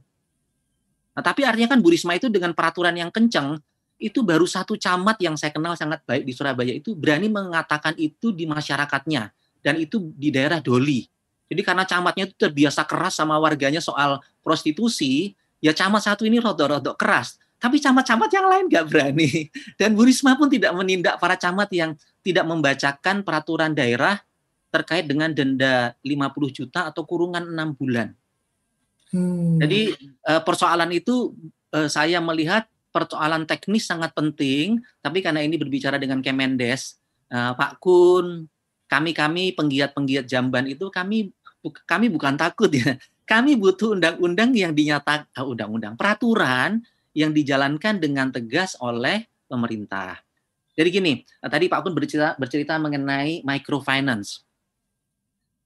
Nah, tapi artinya kan Bu Risma itu dengan peraturan yang kenceng, itu baru satu camat yang saya kenal sangat baik di Surabaya itu berani mengatakan itu di masyarakatnya. Dan itu di daerah Doli. Jadi karena camatnya itu terbiasa keras sama warganya soal prostitusi, ya camat satu ini rodok-rodok keras. Tapi camat-camat yang lain nggak berani. Dan Bu Risma pun tidak menindak para camat yang tidak membacakan peraturan daerah terkait dengan denda 50 juta atau kurungan enam bulan. Hmm. Jadi eh, persoalan itu eh, saya melihat persoalan teknis sangat penting, tapi karena ini berbicara dengan Kemendes, eh, Pak Kun, kami-kami penggiat-penggiat jamban itu kami kami bukan takut ya. Kami butuh undang-undang yang dinyatakan undang-undang peraturan yang dijalankan dengan tegas oleh pemerintah. Jadi gini, tadi Pak Kun bercerita bercerita mengenai microfinance.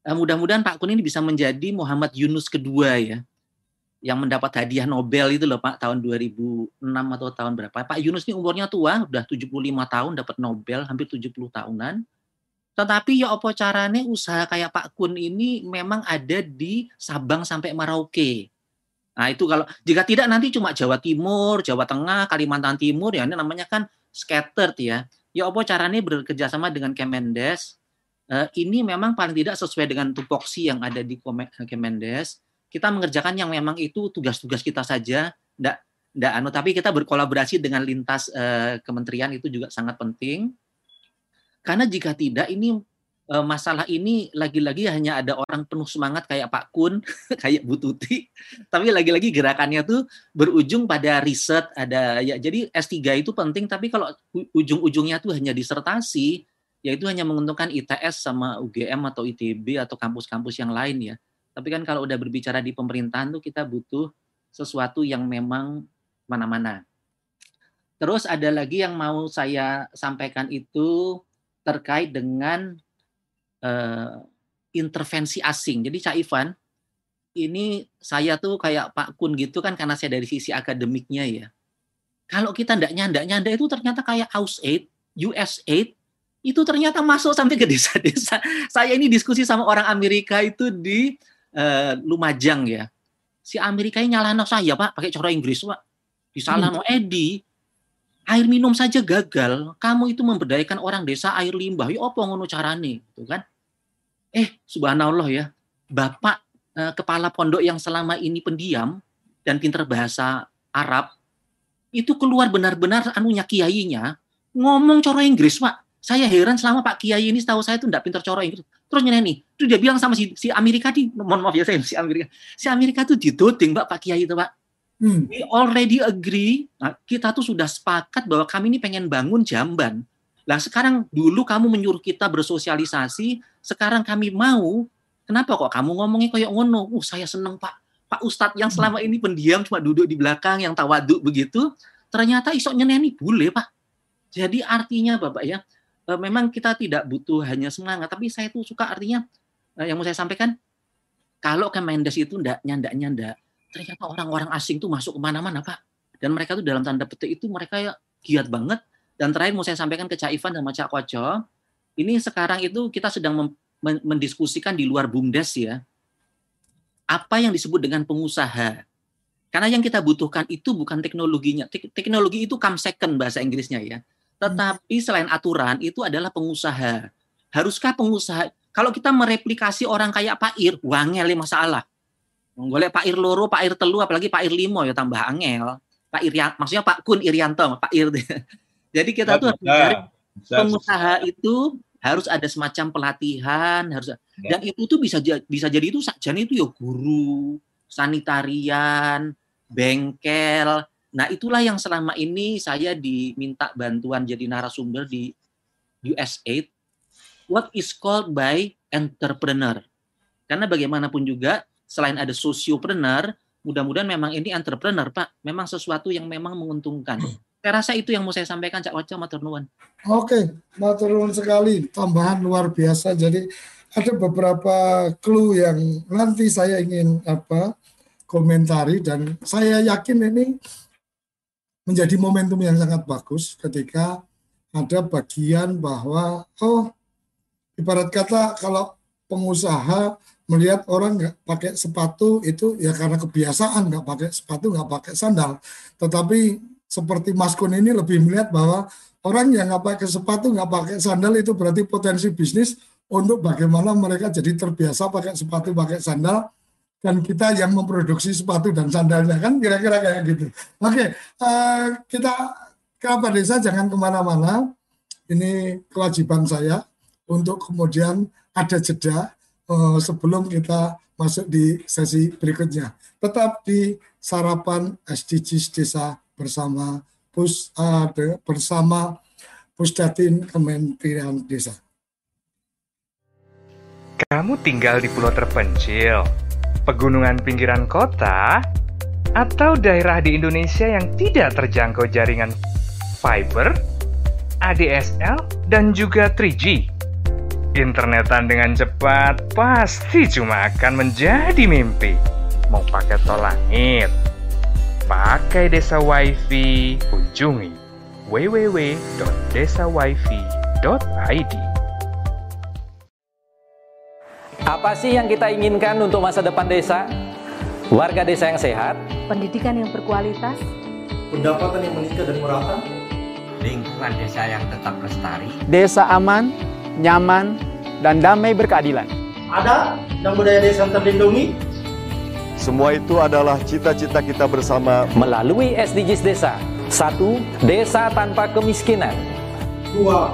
Eh, mudah-mudahan Pak Kun ini bisa menjadi Muhammad Yunus kedua ya yang mendapat hadiah Nobel itu loh Pak tahun 2006 atau tahun berapa. Pak Yunus ini umurnya tua, udah 75 tahun dapat Nobel, hampir 70 tahunan. Tetapi ya apa caranya usaha kayak Pak Kun ini memang ada di Sabang sampai Merauke. Nah itu kalau jika tidak nanti cuma Jawa Timur, Jawa Tengah, Kalimantan Timur ya ini namanya kan scattered ya. Ya apa caranya bekerja sama dengan Kemendes eh, ini memang paling tidak sesuai dengan tupoksi yang ada di Kome- Kemendes. Kita mengerjakan yang memang itu tugas-tugas kita saja, ndak ndak anu tapi kita berkolaborasi dengan lintas eh, kementerian itu juga sangat penting. Karena jika tidak ini eh, masalah ini lagi-lagi hanya ada orang penuh semangat kayak Pak Kun, kayak Bu Tuti, tapi lagi-lagi gerakannya tuh berujung pada riset ada ya jadi S3 itu penting tapi kalau ujung-ujungnya tuh hanya disertasi yaitu hanya menguntungkan ITS sama UGM atau ITB atau kampus-kampus yang lain ya. Tapi kan kalau udah berbicara di pemerintahan tuh kita butuh sesuatu yang memang mana-mana. Terus ada lagi yang mau saya sampaikan itu terkait dengan eh, intervensi asing. Jadi Cak Ivan, ini saya tuh kayak Pak Kun gitu kan karena saya dari sisi akademiknya ya. Kalau kita ndak nyanda-nyanda itu ternyata kayak USAID, USAID, itu ternyata masuk sampai ke desa-desa. Saya ini diskusi sama orang Amerika itu di eh, Lumajang ya. Si Amerika ini nyalano saya pak, pakai cara Inggris pak. Disalahno Edi, air minum saja gagal. Kamu itu memberdayakan orang desa air limbah. Ya apa ngono carane, gitu kan? Eh, subhanallah ya. Bapak eh, kepala pondok yang selama ini pendiam dan pinter bahasa Arab itu keluar benar-benar anunya kiainya ngomong coro Inggris pak. Saya heran selama Pak Kiai ini setahu saya itu tidak pintar coro Inggris. Terus nyanyi itu dia bilang sama si, si Amerika di mohon maaf ya saya si Amerika. Si Amerika tuh didoding pak Pak Kiai itu pak. Hmm. we already agree nah, kita tuh sudah sepakat bahwa kami ini pengen bangun jamban lah sekarang dulu kamu menyuruh kita bersosialisasi sekarang kami mau. Kenapa kok kamu ngomongnya kayak ngono? Uh saya seneng pak. Pak Ustadz yang selama ini pendiam cuma duduk di belakang yang tawaduk begitu ternyata isok nyeneni. Boleh pak. Jadi artinya bapak ya uh, memang kita tidak butuh hanya semangat, tapi saya tuh suka artinya uh, yang mau saya sampaikan, kalau Kemendes itu ndak nyandak nyandak, ternyata orang-orang asing tuh masuk ke mana-mana pak, dan mereka tuh dalam tanda petik itu mereka ya giat banget. Dan terakhir mau saya sampaikan ke Cak Ivan dan Cak Koco, ini sekarang itu kita sedang mendiskusikan di luar bumdes ya, apa yang disebut dengan pengusaha. Karena yang kita butuhkan itu bukan teknologinya. Teknologi itu come second bahasa Inggrisnya ya. Tetapi selain aturan itu adalah pengusaha. Haruskah pengusaha kalau kita mereplikasi orang kayak Pak Ir, wangel masalah. Boleh Pak Ir loro, Pak Ir telu, apalagi Pak Ir limo ya tambah angel. Pak Ir maksudnya Pak Kun Irianto, Pak Ir. Jadi kita tuh harus mencari pengusaha itu harus ada semacam pelatihan, harus ya. dan itu tuh bisa bisa jadi itu jadi itu ya guru, sanitarian, bengkel, Nah, itulah yang selama ini saya diminta bantuan jadi narasumber di USAID. What is called by entrepreneur. Karena bagaimanapun juga, selain ada sosiopreneur, mudah-mudahan memang ini entrepreneur, Pak. Memang sesuatu yang memang menguntungkan. Saya rasa itu yang mau saya sampaikan, Cak Waca, Matur Nuwun. Oke, Matur Nuwun sekali. Tambahan luar biasa. Jadi ada beberapa clue yang nanti saya ingin apa komentari dan saya yakin ini menjadi momentum yang sangat bagus ketika ada bagian bahwa oh ibarat kata kalau pengusaha melihat orang nggak pakai sepatu itu ya karena kebiasaan nggak pakai sepatu nggak pakai sandal tetapi seperti Mas Kun ini lebih melihat bahwa orang yang nggak pakai sepatu nggak pakai sandal itu berarti potensi bisnis untuk bagaimana mereka jadi terbiasa pakai sepatu pakai sandal dan kita yang memproduksi sepatu dan sandalnya kan kira-kira kayak gitu. Oke, uh, kita kerabat desa jangan ke mana-mana. Ini kewajiban saya untuk kemudian ada jeda uh, sebelum kita masuk di sesi berikutnya. Tetap di sarapan SDGs Desa bersama Pus uh, bersama Pusdatin Kementerian Desa. Kamu tinggal di pulau terpencil pegunungan pinggiran kota, atau daerah di Indonesia yang tidak terjangkau jaringan fiber, ADSL, dan juga 3G. Internetan dengan cepat pasti cuma akan menjadi mimpi. Mau pakai tol langit, pakai desa wifi, kunjungi www.desawifi.id. Apa sih yang kita inginkan untuk masa depan desa? Warga desa yang sehat, pendidikan yang berkualitas, pendapatan yang meningkat dan merata, lingkungan desa yang tetap lestari, desa aman, nyaman, dan damai berkeadilan. Ada dan budaya desa yang terlindungi. Semua itu adalah cita-cita kita bersama melalui SDGs Desa. Satu, desa tanpa kemiskinan. Dua,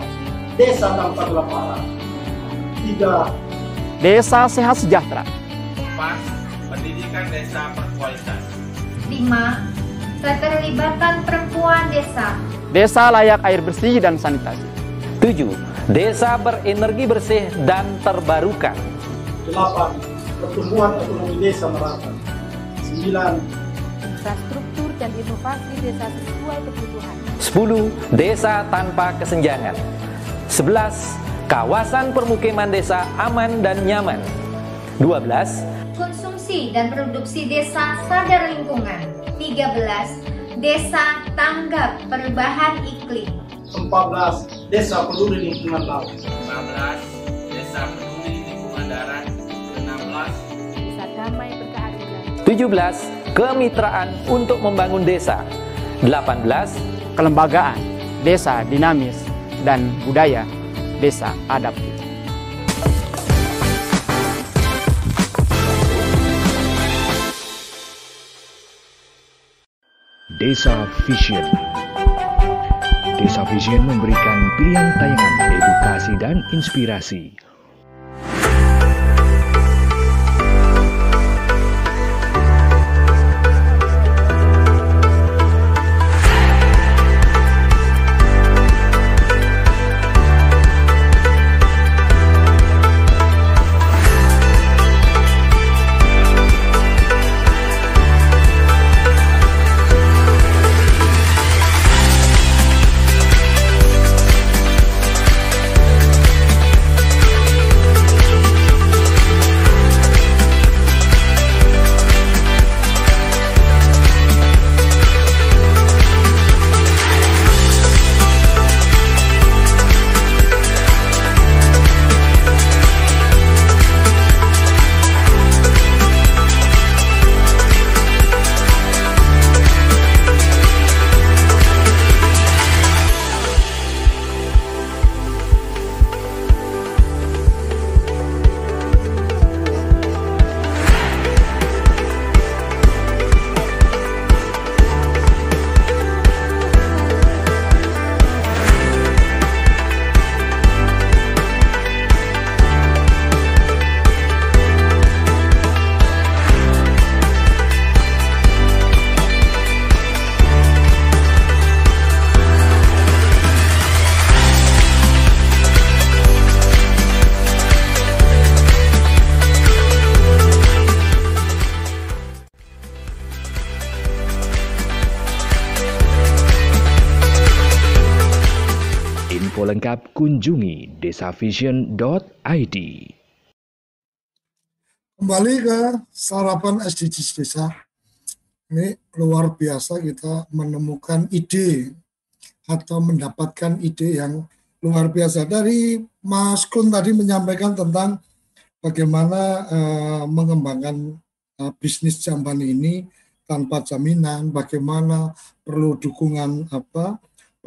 desa tanpa kelaparan. Tiga, Desa sehat sejahtera. 4. Pendidikan desa berkualitas. 5. Keterlibatan perempuan desa. Desa layak air bersih dan sanitasi. 7. Desa berenergi bersih dan terbarukan. 8. Pertumbuhan ekonomi desa merata. 9. Infrastruktur dan inovasi desa sesuai kebutuhan. 10. Desa tanpa kesenjangan. 11 kawasan permukiman desa aman dan nyaman. 12. Konsumsi dan produksi desa sadar lingkungan. 13. Desa tanggap perubahan iklim. 14. Desa peduli lingkungan laut. 15. Desa peduli lingkungan darat. 17. Kemitraan untuk membangun desa. 18. Kelembagaan, desa dinamis, dan budaya desa adaptif. Desa Vision Desa Vision memberikan pilihan tayangan edukasi dan inspirasi Info lengkap kunjungi desavision.id. Kembali ke sarapan SDGs desa. Ini luar biasa kita menemukan ide atau mendapatkan ide yang luar biasa. Dari Mas Kun tadi menyampaikan tentang bagaimana uh, mengembangkan uh, bisnis jamban ini tanpa jaminan, bagaimana perlu dukungan apa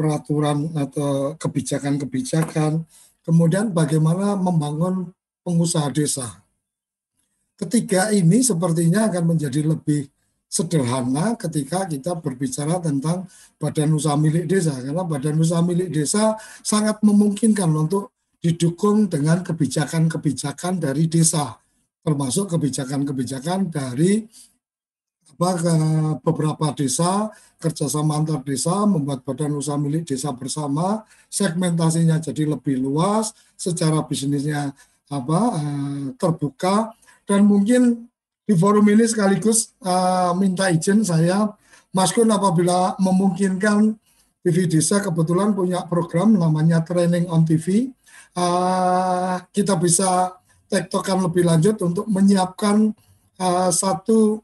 peraturan atau kebijakan-kebijakan, kemudian bagaimana membangun pengusaha desa. Ketiga ini sepertinya akan menjadi lebih sederhana ketika kita berbicara tentang badan usaha milik desa. Karena badan usaha milik desa sangat memungkinkan untuk didukung dengan kebijakan-kebijakan dari desa. Termasuk kebijakan-kebijakan dari beberapa desa kerjasama antar desa membuat badan usaha milik desa bersama segmentasinya jadi lebih luas secara bisnisnya apa uh, terbuka dan mungkin di forum ini sekaligus uh, minta izin saya Mas Kun apabila memungkinkan TV Desa kebetulan punya program namanya Training on TV uh, kita bisa tektokan lebih lanjut untuk menyiapkan satu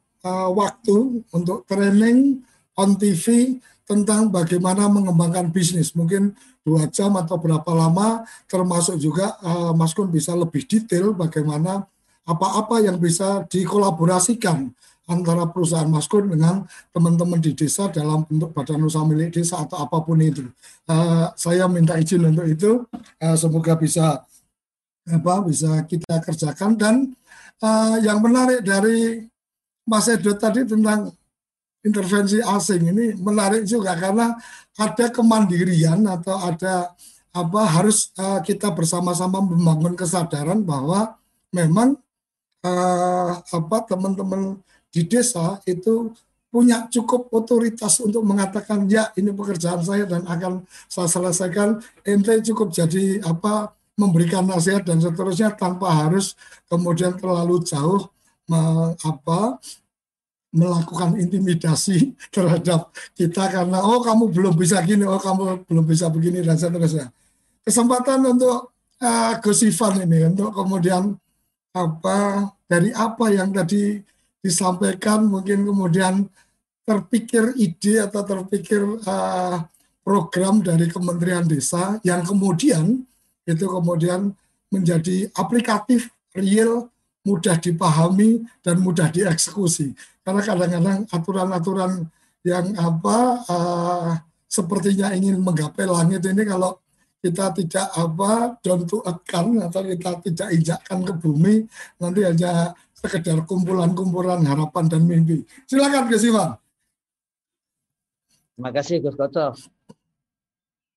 waktu untuk training on TV tentang bagaimana mengembangkan bisnis. Mungkin dua jam atau berapa lama, termasuk juga uh, Mas Kun bisa lebih detail bagaimana apa-apa yang bisa dikolaborasikan antara perusahaan Mas Kun dengan teman-teman di desa dalam bentuk badan usaha milik desa atau apa pun itu. Uh, saya minta izin untuk itu. Uh, semoga bisa apa bisa kita kerjakan dan uh, yang menarik dari Mas Edo tadi tentang intervensi asing ini menarik juga karena ada kemandirian atau ada apa harus uh, kita bersama-sama membangun kesadaran bahwa memang uh, apa teman-teman di desa itu punya cukup otoritas untuk mengatakan ya ini pekerjaan saya dan akan saya selesaikan. Ente cukup jadi apa memberikan nasihat dan seterusnya tanpa harus kemudian terlalu jauh me, apa melakukan intimidasi terhadap kita karena oh kamu belum bisa gini, oh kamu belum bisa begini dan seterusnya. Kesempatan untuk uh, Gus Ivan ini untuk kemudian apa dari apa yang tadi disampaikan mungkin kemudian terpikir ide atau terpikir uh, program dari Kementerian Desa yang kemudian itu kemudian menjadi aplikatif real mudah dipahami dan mudah dieksekusi. Karena kadang-kadang aturan-aturan yang apa uh, sepertinya ingin menggapai langit ini kalau kita tidak apa down to account atau kita tidak injakkan ke bumi nanti hanya sekedar kumpulan-kumpulan harapan dan mimpi. Silakan Gus Iwan. Terima kasih Gus Koto.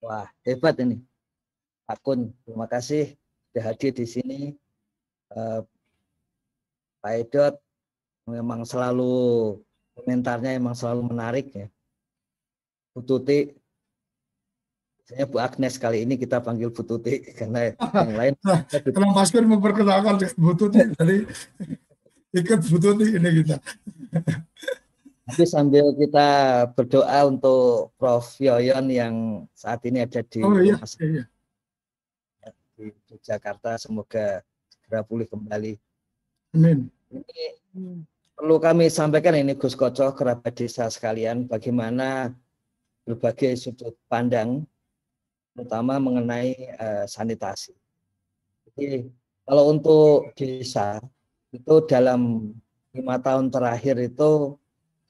Wah, hebat ini. Pak Kun, terima kasih sudah hadir di sini. Uh, Pak Edot memang selalu komentarnya memang selalu menarik ya. Bu Tuti, saya Bu Agnes kali ini kita panggil Bu Tuti karena yang lain. Kalau Mas Kur memperkenalkan Bu Tuti, jadi ikut Bu Tuti ini kita. Tapi sambil kita berdoa untuk Prof. Yoyon yang saat ini ada di oh, iya, iya. di Jakarta, semoga segera pulih kembali. Amin. Ini perlu kami sampaikan ini Gus Koco, kerabat desa sekalian, bagaimana berbagai sudut pandang, terutama mengenai uh, sanitasi. Jadi kalau untuk desa itu dalam lima tahun terakhir itu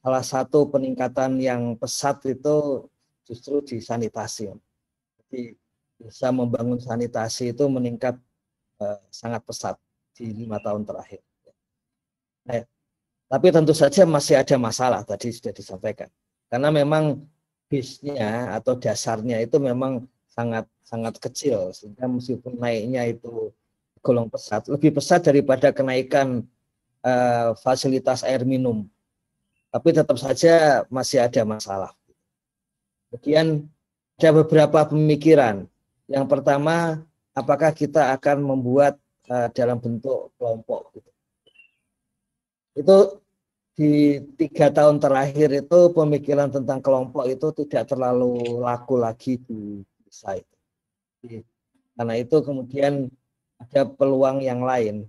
salah satu peningkatan yang pesat itu justru di sanitasi. Jadi bisa membangun sanitasi itu meningkat uh, sangat pesat di lima tahun terakhir. Nah, tapi tentu saja masih ada masalah tadi sudah disampaikan. Karena memang bisnya atau dasarnya itu memang sangat sangat kecil sehingga meskipun naiknya itu golong pesat lebih pesat daripada kenaikan uh, fasilitas air minum tapi tetap saja masih ada masalah. Kemudian ada beberapa pemikiran. Yang pertama, apakah kita akan membuat uh, dalam bentuk kelompok? Gitu. Itu di tiga tahun terakhir itu pemikiran tentang kelompok itu tidak terlalu laku lagi di desa itu. Karena itu kemudian ada peluang yang lain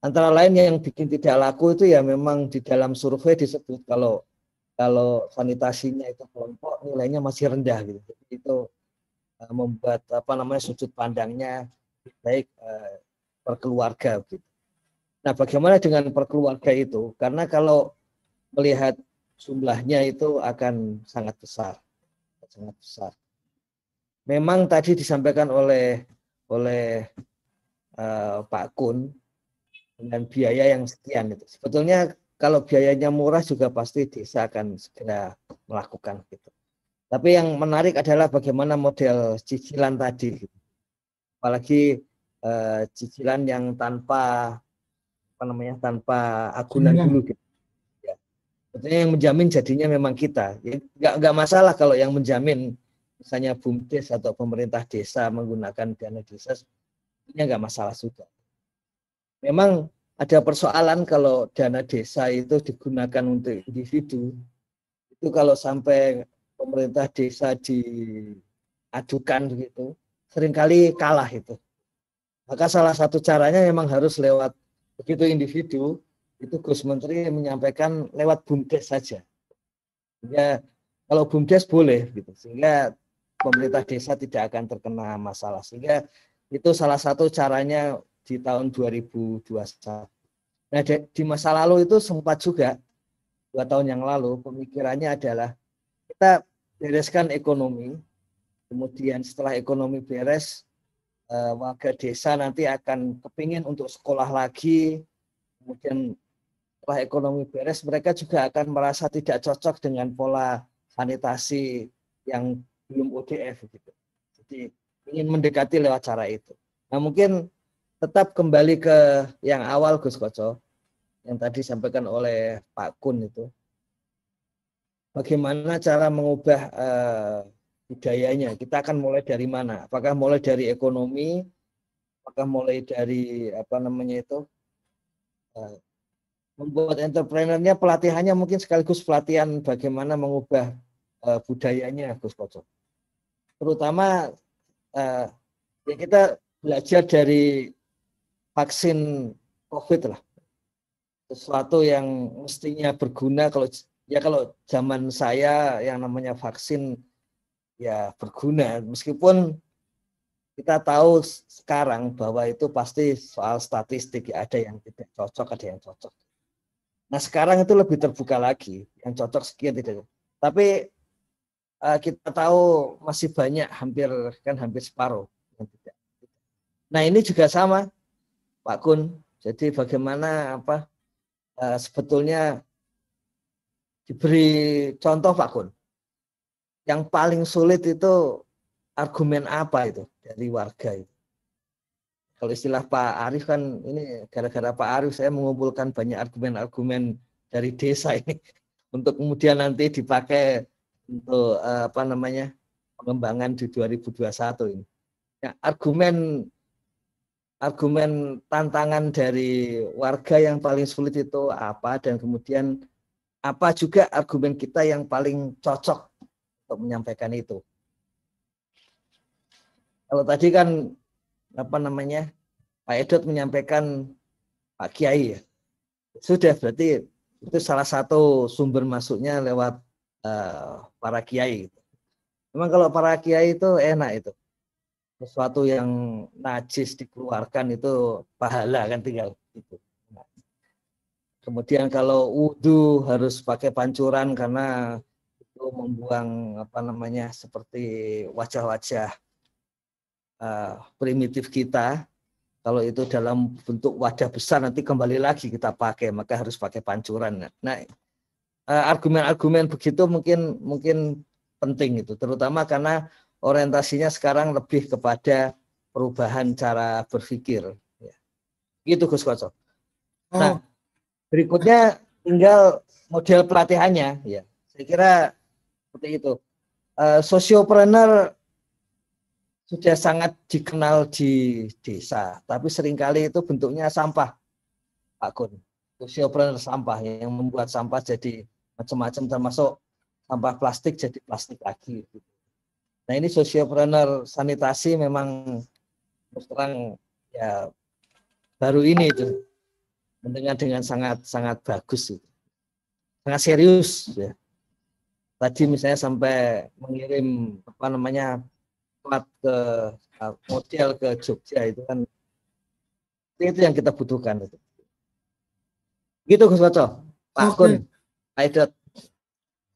Antara lain yang bikin tidak laku itu ya memang di dalam survei disebut kalau kalau sanitasinya itu kelompok nilainya masih rendah gitu. Jadi itu uh, membuat apa namanya sudut pandangnya baik uh, perkeluarga gitu. Nah, bagaimana dengan perkeluarga itu? Karena kalau melihat jumlahnya itu akan sangat besar. Sangat besar. Memang tadi disampaikan oleh oleh uh, Pak Kun dengan biaya yang sekian itu. Sebetulnya kalau biayanya murah juga pasti desa akan segera melakukan gitu. Tapi yang menarik adalah bagaimana model cicilan tadi. Gitu. Apalagi eh, cicilan yang tanpa apa namanya tanpa agunan ya. dulu gitu. Ya. Sebetulnya yang menjamin jadinya memang kita. Ya, nggak nggak masalah kalau yang menjamin misalnya bumdes atau pemerintah desa menggunakan dana desa, ini nggak masalah juga memang ada persoalan kalau dana desa itu digunakan untuk individu itu kalau sampai pemerintah desa diadukan begitu sering kali kalah itu maka salah satu caranya memang harus lewat begitu individu itu Gus Menteri menyampaikan lewat bumdes saja ya kalau bumdes boleh gitu sehingga pemerintah desa tidak akan terkena masalah sehingga itu salah satu caranya di tahun 2021. Nah, di masa lalu itu sempat juga dua tahun yang lalu pemikirannya adalah kita bereskan ekonomi, kemudian setelah ekonomi beres, eh, warga desa nanti akan kepingin untuk sekolah lagi, kemudian setelah ekonomi beres mereka juga akan merasa tidak cocok dengan pola sanitasi yang belum ODF gitu. Jadi ingin mendekati lewat cara itu. Nah mungkin tetap kembali ke yang awal Gus Koco yang tadi sampaikan oleh Pak Kun itu bagaimana cara mengubah uh, budayanya. Kita akan mulai dari mana? Apakah mulai dari ekonomi? Apakah mulai dari apa namanya itu uh, membuat entrepreneurnya pelatihannya mungkin sekaligus pelatihan bagaimana mengubah uh, budayanya Gus Koco? Terutama uh, ya kita belajar dari vaksin COVID lah. Sesuatu yang mestinya berguna kalau ya kalau zaman saya yang namanya vaksin ya berguna meskipun kita tahu sekarang bahwa itu pasti soal statistik ya ada yang tidak cocok ada yang cocok. Nah sekarang itu lebih terbuka lagi yang cocok sekian tidak. Tapi uh, kita tahu masih banyak hampir kan hampir separuh yang tidak. Nah ini juga sama Pak Kun. Jadi bagaimana apa uh, sebetulnya diberi contoh Pak Kun. Yang paling sulit itu argumen apa itu dari warga itu. Kalau istilah Pak Arif kan ini gara-gara Pak Arif saya mengumpulkan banyak argumen-argumen dari desa ini untuk kemudian nanti dipakai untuk uh, apa namanya pengembangan di 2021 ini. Ya, argumen argumen tantangan dari warga yang paling sulit itu apa dan kemudian apa juga argumen kita yang paling cocok untuk menyampaikan itu. Kalau tadi kan apa namanya Pak Edot menyampaikan Pak Kiai ya. Sudah berarti itu salah satu sumber masuknya lewat uh, para kiai. Memang kalau para kiai itu enak itu sesuatu yang najis dikeluarkan itu pahala kan tinggal itu. Kemudian kalau wudhu harus pakai pancuran karena itu membuang apa namanya seperti wajah-wajah uh, primitif kita. Kalau itu dalam bentuk wadah besar nanti kembali lagi kita pakai maka harus pakai pancuran. Nah eh, argumen-argumen begitu mungkin mungkin penting itu terutama karena orientasinya sekarang lebih kepada perubahan cara berpikir. Ya. Gitu Gus Koco. Nah, oh. berikutnya tinggal model pelatihannya. Ya, saya kira seperti itu. Uh, sosiopreneur sudah sangat dikenal di desa, tapi sering kali itu bentuknya sampah, Pak Kun. Sosiopreneur sampah yang membuat sampah jadi macam-macam termasuk sampah plastik jadi plastik lagi. Nah ini sosiopreneur sanitasi memang terang ya baru ini itu mendengar dengan sangat sangat bagus sangat serius ya. Tadi misalnya sampai mengirim apa namanya plat ke uh, model ke Jogja itu kan itu yang kita butuhkan itu. Gitu Gus Waco, Pak Kun, Pak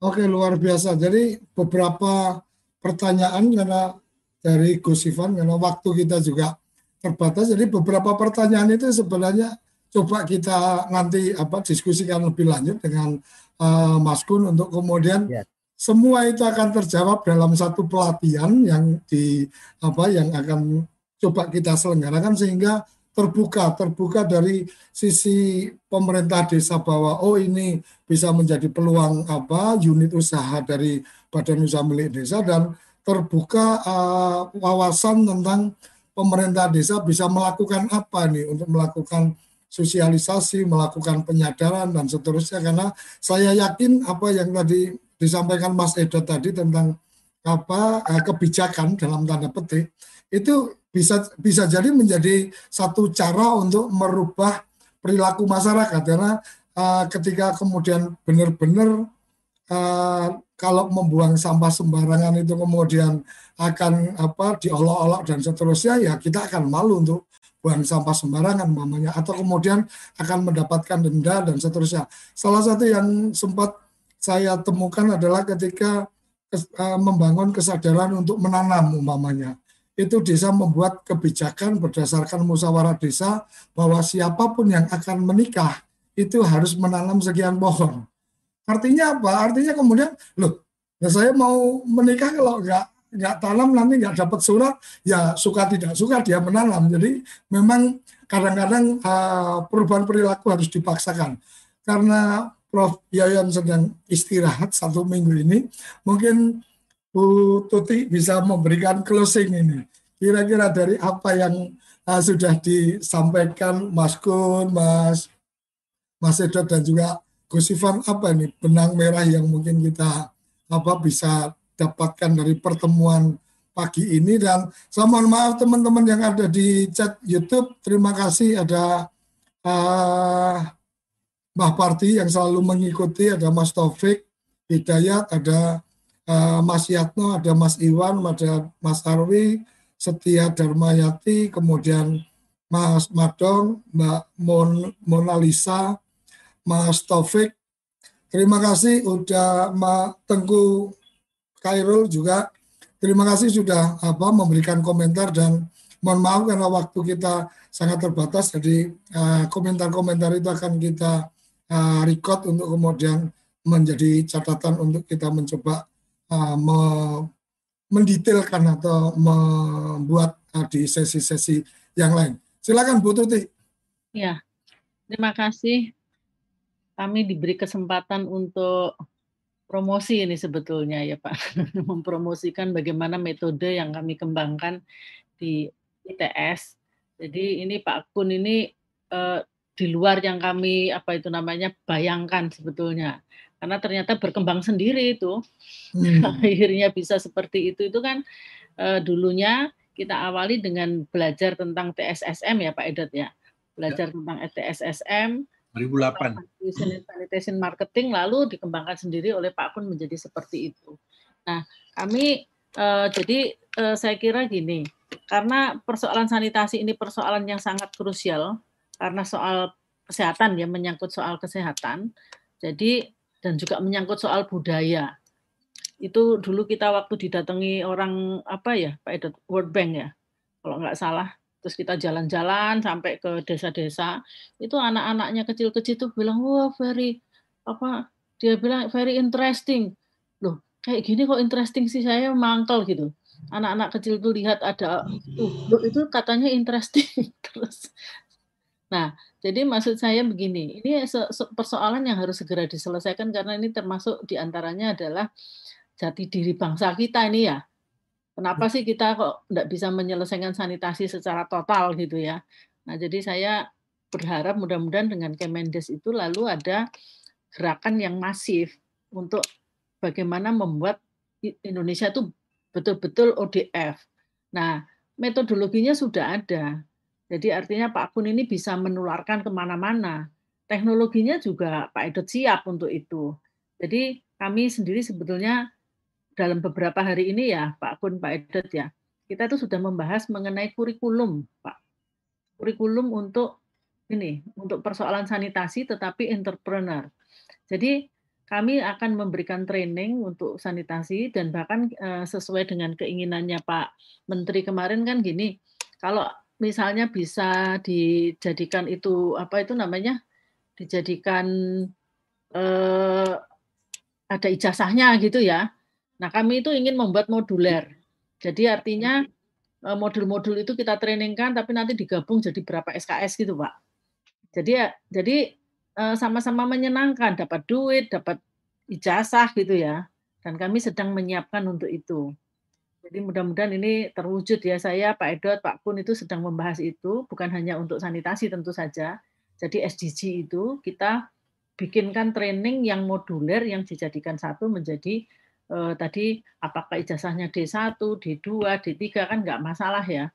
Oke luar biasa. Jadi beberapa pertanyaan karena dari Gus Ivan karena waktu kita juga terbatas. Jadi beberapa pertanyaan itu sebenarnya coba kita nanti apa diskusikan lebih lanjut dengan uh, Mas Kun untuk kemudian ya. Semua itu akan terjawab dalam satu pelatihan yang di apa yang akan coba kita selenggarakan sehingga terbuka terbuka dari sisi pemerintah desa bahwa oh ini bisa menjadi peluang apa unit usaha dari badan usaha milik desa dan terbuka uh, wawasan tentang pemerintah desa bisa melakukan apa nih untuk melakukan sosialisasi, melakukan penyadaran dan seterusnya. Karena saya yakin apa yang tadi disampaikan Mas Edo tadi tentang apa uh, kebijakan dalam tanda petik itu bisa bisa jadi menjadi satu cara untuk merubah perilaku masyarakat karena uh, ketika kemudian benar-benar uh, kalau membuang sampah sembarangan itu kemudian akan apa diolok-olok dan seterusnya ya kita akan malu untuk buang sampah sembarangan mamanya atau kemudian akan mendapatkan denda dan seterusnya. Salah satu yang sempat saya temukan adalah ketika uh, membangun kesadaran untuk menanam umpamanya itu desa membuat kebijakan berdasarkan musyawarah desa bahwa siapa pun yang akan menikah itu harus menanam sekian pohon. Artinya apa? Artinya kemudian, loh, ya saya mau menikah kalau nggak nggak tanam nanti nggak dapat surat, ya suka tidak suka dia menanam. Jadi memang kadang-kadang uh, perubahan perilaku harus dipaksakan. Karena Prof. Yayan sedang istirahat satu minggu ini, mungkin Bu Tuti bisa memberikan closing ini. Kira-kira dari apa yang uh, sudah disampaikan Mas Kun, Mas Mas Edot dan juga Gus Ivan apa ini benang merah yang mungkin kita apa bisa dapatkan dari pertemuan pagi ini dan saya mohon maaf teman-teman yang ada di chat YouTube terima kasih ada uh, Mbah Parti yang selalu mengikuti ada Mas Taufik Hidayat ada uh, Mas Yatno, ada Mas Iwan, ada Mas Arwi, Setia Darmayati, kemudian Mas Madong, Mbak Mon, Mona Lisa, Mas Taufik. Terima kasih udah Mbak Tengku Kairul juga. Terima kasih sudah apa memberikan komentar dan mohon maaf karena waktu kita sangat terbatas jadi eh, komentar-komentar uh, itu akan kita uh, record untuk kemudian menjadi catatan untuk kita mencoba uh, me mendetailkan atau membuat uh, di sesi-sesi yang lain. Silakan Bu Tuti. Ya, terima kasih. Kami diberi kesempatan untuk promosi ini sebetulnya ya Pak, mempromosikan bagaimana metode yang kami kembangkan di ITS. Jadi ini Pak Kun ini eh, di luar yang kami apa itu namanya bayangkan sebetulnya. Karena ternyata berkembang sendiri itu. Hmm. akhirnya bisa seperti itu. Itu kan eh, dulunya kita awali dengan belajar tentang TSSM ya Pak Edot ya. Belajar ya. tentang TSSM 2008 sanitation marketing lalu dikembangkan sendiri oleh Pak Kun menjadi seperti itu. Nah kami eh, jadi eh, saya kira gini. Karena persoalan sanitasi ini persoalan yang sangat krusial karena soal kesehatan ya menyangkut soal kesehatan. Jadi dan juga menyangkut soal budaya. Itu dulu kita waktu didatangi orang apa ya Pak Edot World Bank ya kalau nggak salah. Terus kita jalan-jalan sampai ke desa-desa. Itu anak-anaknya kecil-kecil tuh bilang wah very apa dia bilang very interesting. Loh kayak gini kok interesting sih saya mangkel gitu. Anak-anak kecil tuh lihat ada tuh itu katanya interesting. Terus Nah, jadi maksud saya begini, ini persoalan yang harus segera diselesaikan karena ini termasuk di antaranya adalah jati diri bangsa kita ini ya. Kenapa sih kita kok tidak bisa menyelesaikan sanitasi secara total gitu ya? Nah, jadi saya berharap mudah-mudahan dengan Kemendes itu lalu ada gerakan yang masif untuk bagaimana membuat Indonesia itu betul-betul ODF. Nah, metodologinya sudah ada. Jadi artinya Pak Kun ini bisa menularkan ke mana-mana. Teknologinya juga Pak Edot siap untuk itu. Jadi kami sendiri sebetulnya dalam beberapa hari ini ya Pak Kun, Pak Edot ya, kita itu sudah membahas mengenai kurikulum Pak. Kurikulum untuk ini, untuk persoalan sanitasi tetapi entrepreneur. Jadi kami akan memberikan training untuk sanitasi dan bahkan eh, sesuai dengan keinginannya Pak Menteri kemarin kan gini, kalau misalnya bisa dijadikan itu apa itu namanya dijadikan eh, ada ijazahnya gitu ya. Nah kami itu ingin membuat moduler. Jadi artinya eh, modul-modul itu kita trainingkan tapi nanti digabung jadi berapa SKS gitu pak. Jadi ya jadi eh, sama-sama menyenangkan dapat duit dapat ijazah gitu ya. Dan kami sedang menyiapkan untuk itu. Jadi mudah-mudahan ini terwujud ya saya Pak Edot, Pak Kun itu sedang membahas itu bukan hanya untuk sanitasi tentu saja. Jadi SDG itu kita bikinkan training yang moduler yang dijadikan satu menjadi eh, tadi apakah ijazahnya D1, D2, D3 kan nggak masalah ya.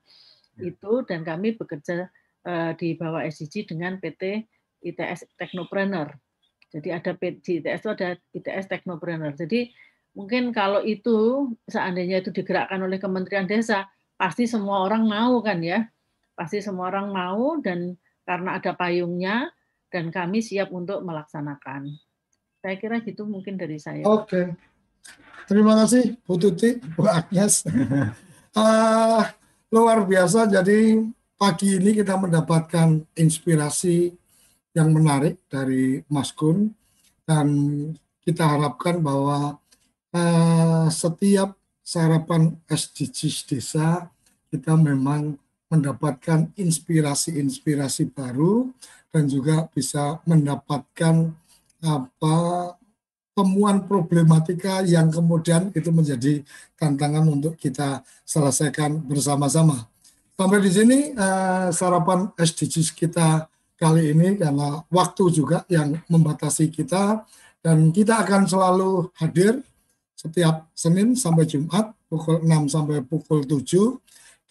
ya. Itu dan kami bekerja eh, di bawah SDG dengan PT ITS Technopreneur. Jadi ada PT ITS itu ada ITS Technopreneur. Jadi mungkin kalau itu seandainya itu digerakkan oleh Kementerian Desa, pasti semua orang mau kan ya. Pasti semua orang mau dan karena ada payungnya dan kami siap untuk melaksanakan. Saya kira gitu mungkin dari saya. Oke. Terima kasih Bu Tuti, Bu Agnes. uh, luar biasa jadi pagi ini kita mendapatkan inspirasi yang menarik dari Mas Kun dan kita harapkan bahwa uh, setiap sarapan SDGs desa kita memang mendapatkan inspirasi-inspirasi baru dan juga bisa mendapatkan apa temuan problematika yang kemudian itu menjadi tantangan untuk kita selesaikan bersama-sama. Sampai di sini uh, sarapan SDGs kita kali ini karena waktu juga yang membatasi kita dan kita akan selalu hadir setiap Senin sampai Jumat pukul 6 sampai pukul 7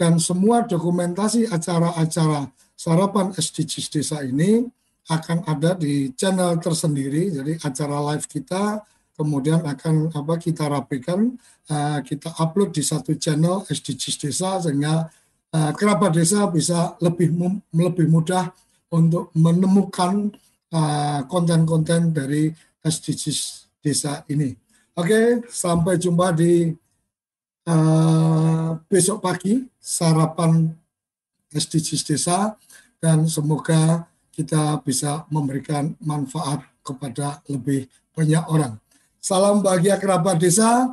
dan semua dokumentasi acara-acara sarapan SDGs desa ini akan ada di channel tersendiri jadi acara live kita kemudian akan apa kita rapikan uh, kita upload di satu channel SDGs desa sehingga uh, kerabat desa bisa lebih lebih mudah untuk menemukan eh, konten-konten uh, dari SDGs desa ini. Oke, sampai jumpa di uh, besok pagi sarapan SDGs desa dan semoga kita bisa memberikan manfaat kepada lebih banyak orang. Salam bahagia kerabat desa.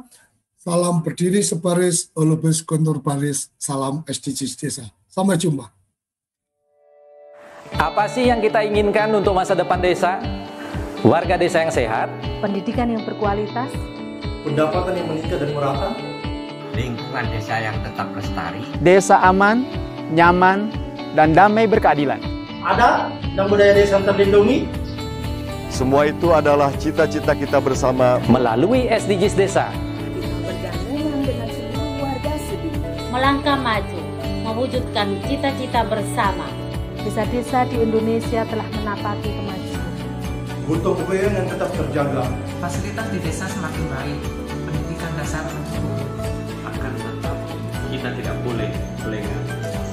Salam berdiri sebaris, olubis kontur baris, salam SDGs desa. Sampai jumpa. Apa sih yang kita inginkan untuk masa depan desa? Warga desa yang sehat, pendidikan yang berkualitas, pendapatan yang meningkat dan merata, lingkungan desa yang tetap lestari, desa aman, nyaman, dan damai berkeadilan. Ada dan budaya desa yang terlindungi. Semua itu adalah cita-cita kita bersama melalui SDGs desa. Melangkah maju, mewujudkan cita-cita bersama. Desa-desa di Indonesia telah menapaki kemajuan. Gotong royong yang tetap terjaga. Fasilitas di desa semakin baik, pendidikan dasar mencukupi. Akan tetap kita tidak boleh lengah.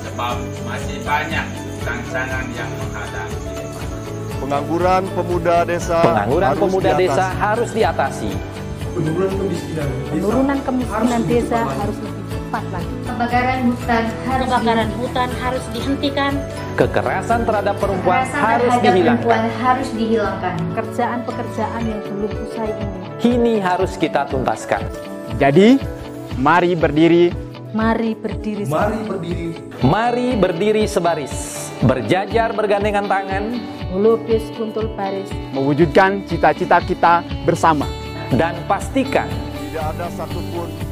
Sebab masih banyak tantangan yang menghadang Pengangguran pemuda desa Pengangguran harus pemuda diatasi. desa harus diatasi. Penurunan kemiskinan desa, Penurunan kemiskinan harus desa harus lebih cepat lagi. Kebakaran hutan harus Kebakaran hutan harus dihentikan. Kekerasan terhadap perempuan Kekerasan harus terhadap dihilangkan. perempuan harus dihilangkan. Pekerjaan-pekerjaan yang belum usai ini. Kini harus kita tuntaskan. Jadi, mari berdiri Mari berdiri. Mari berdiri. Mari berdiri sebaris, berjajar bergandengan tangan, Melukis kuntul baris. mewujudkan cita-cita kita bersama. dan pastikan Tidak ada satupun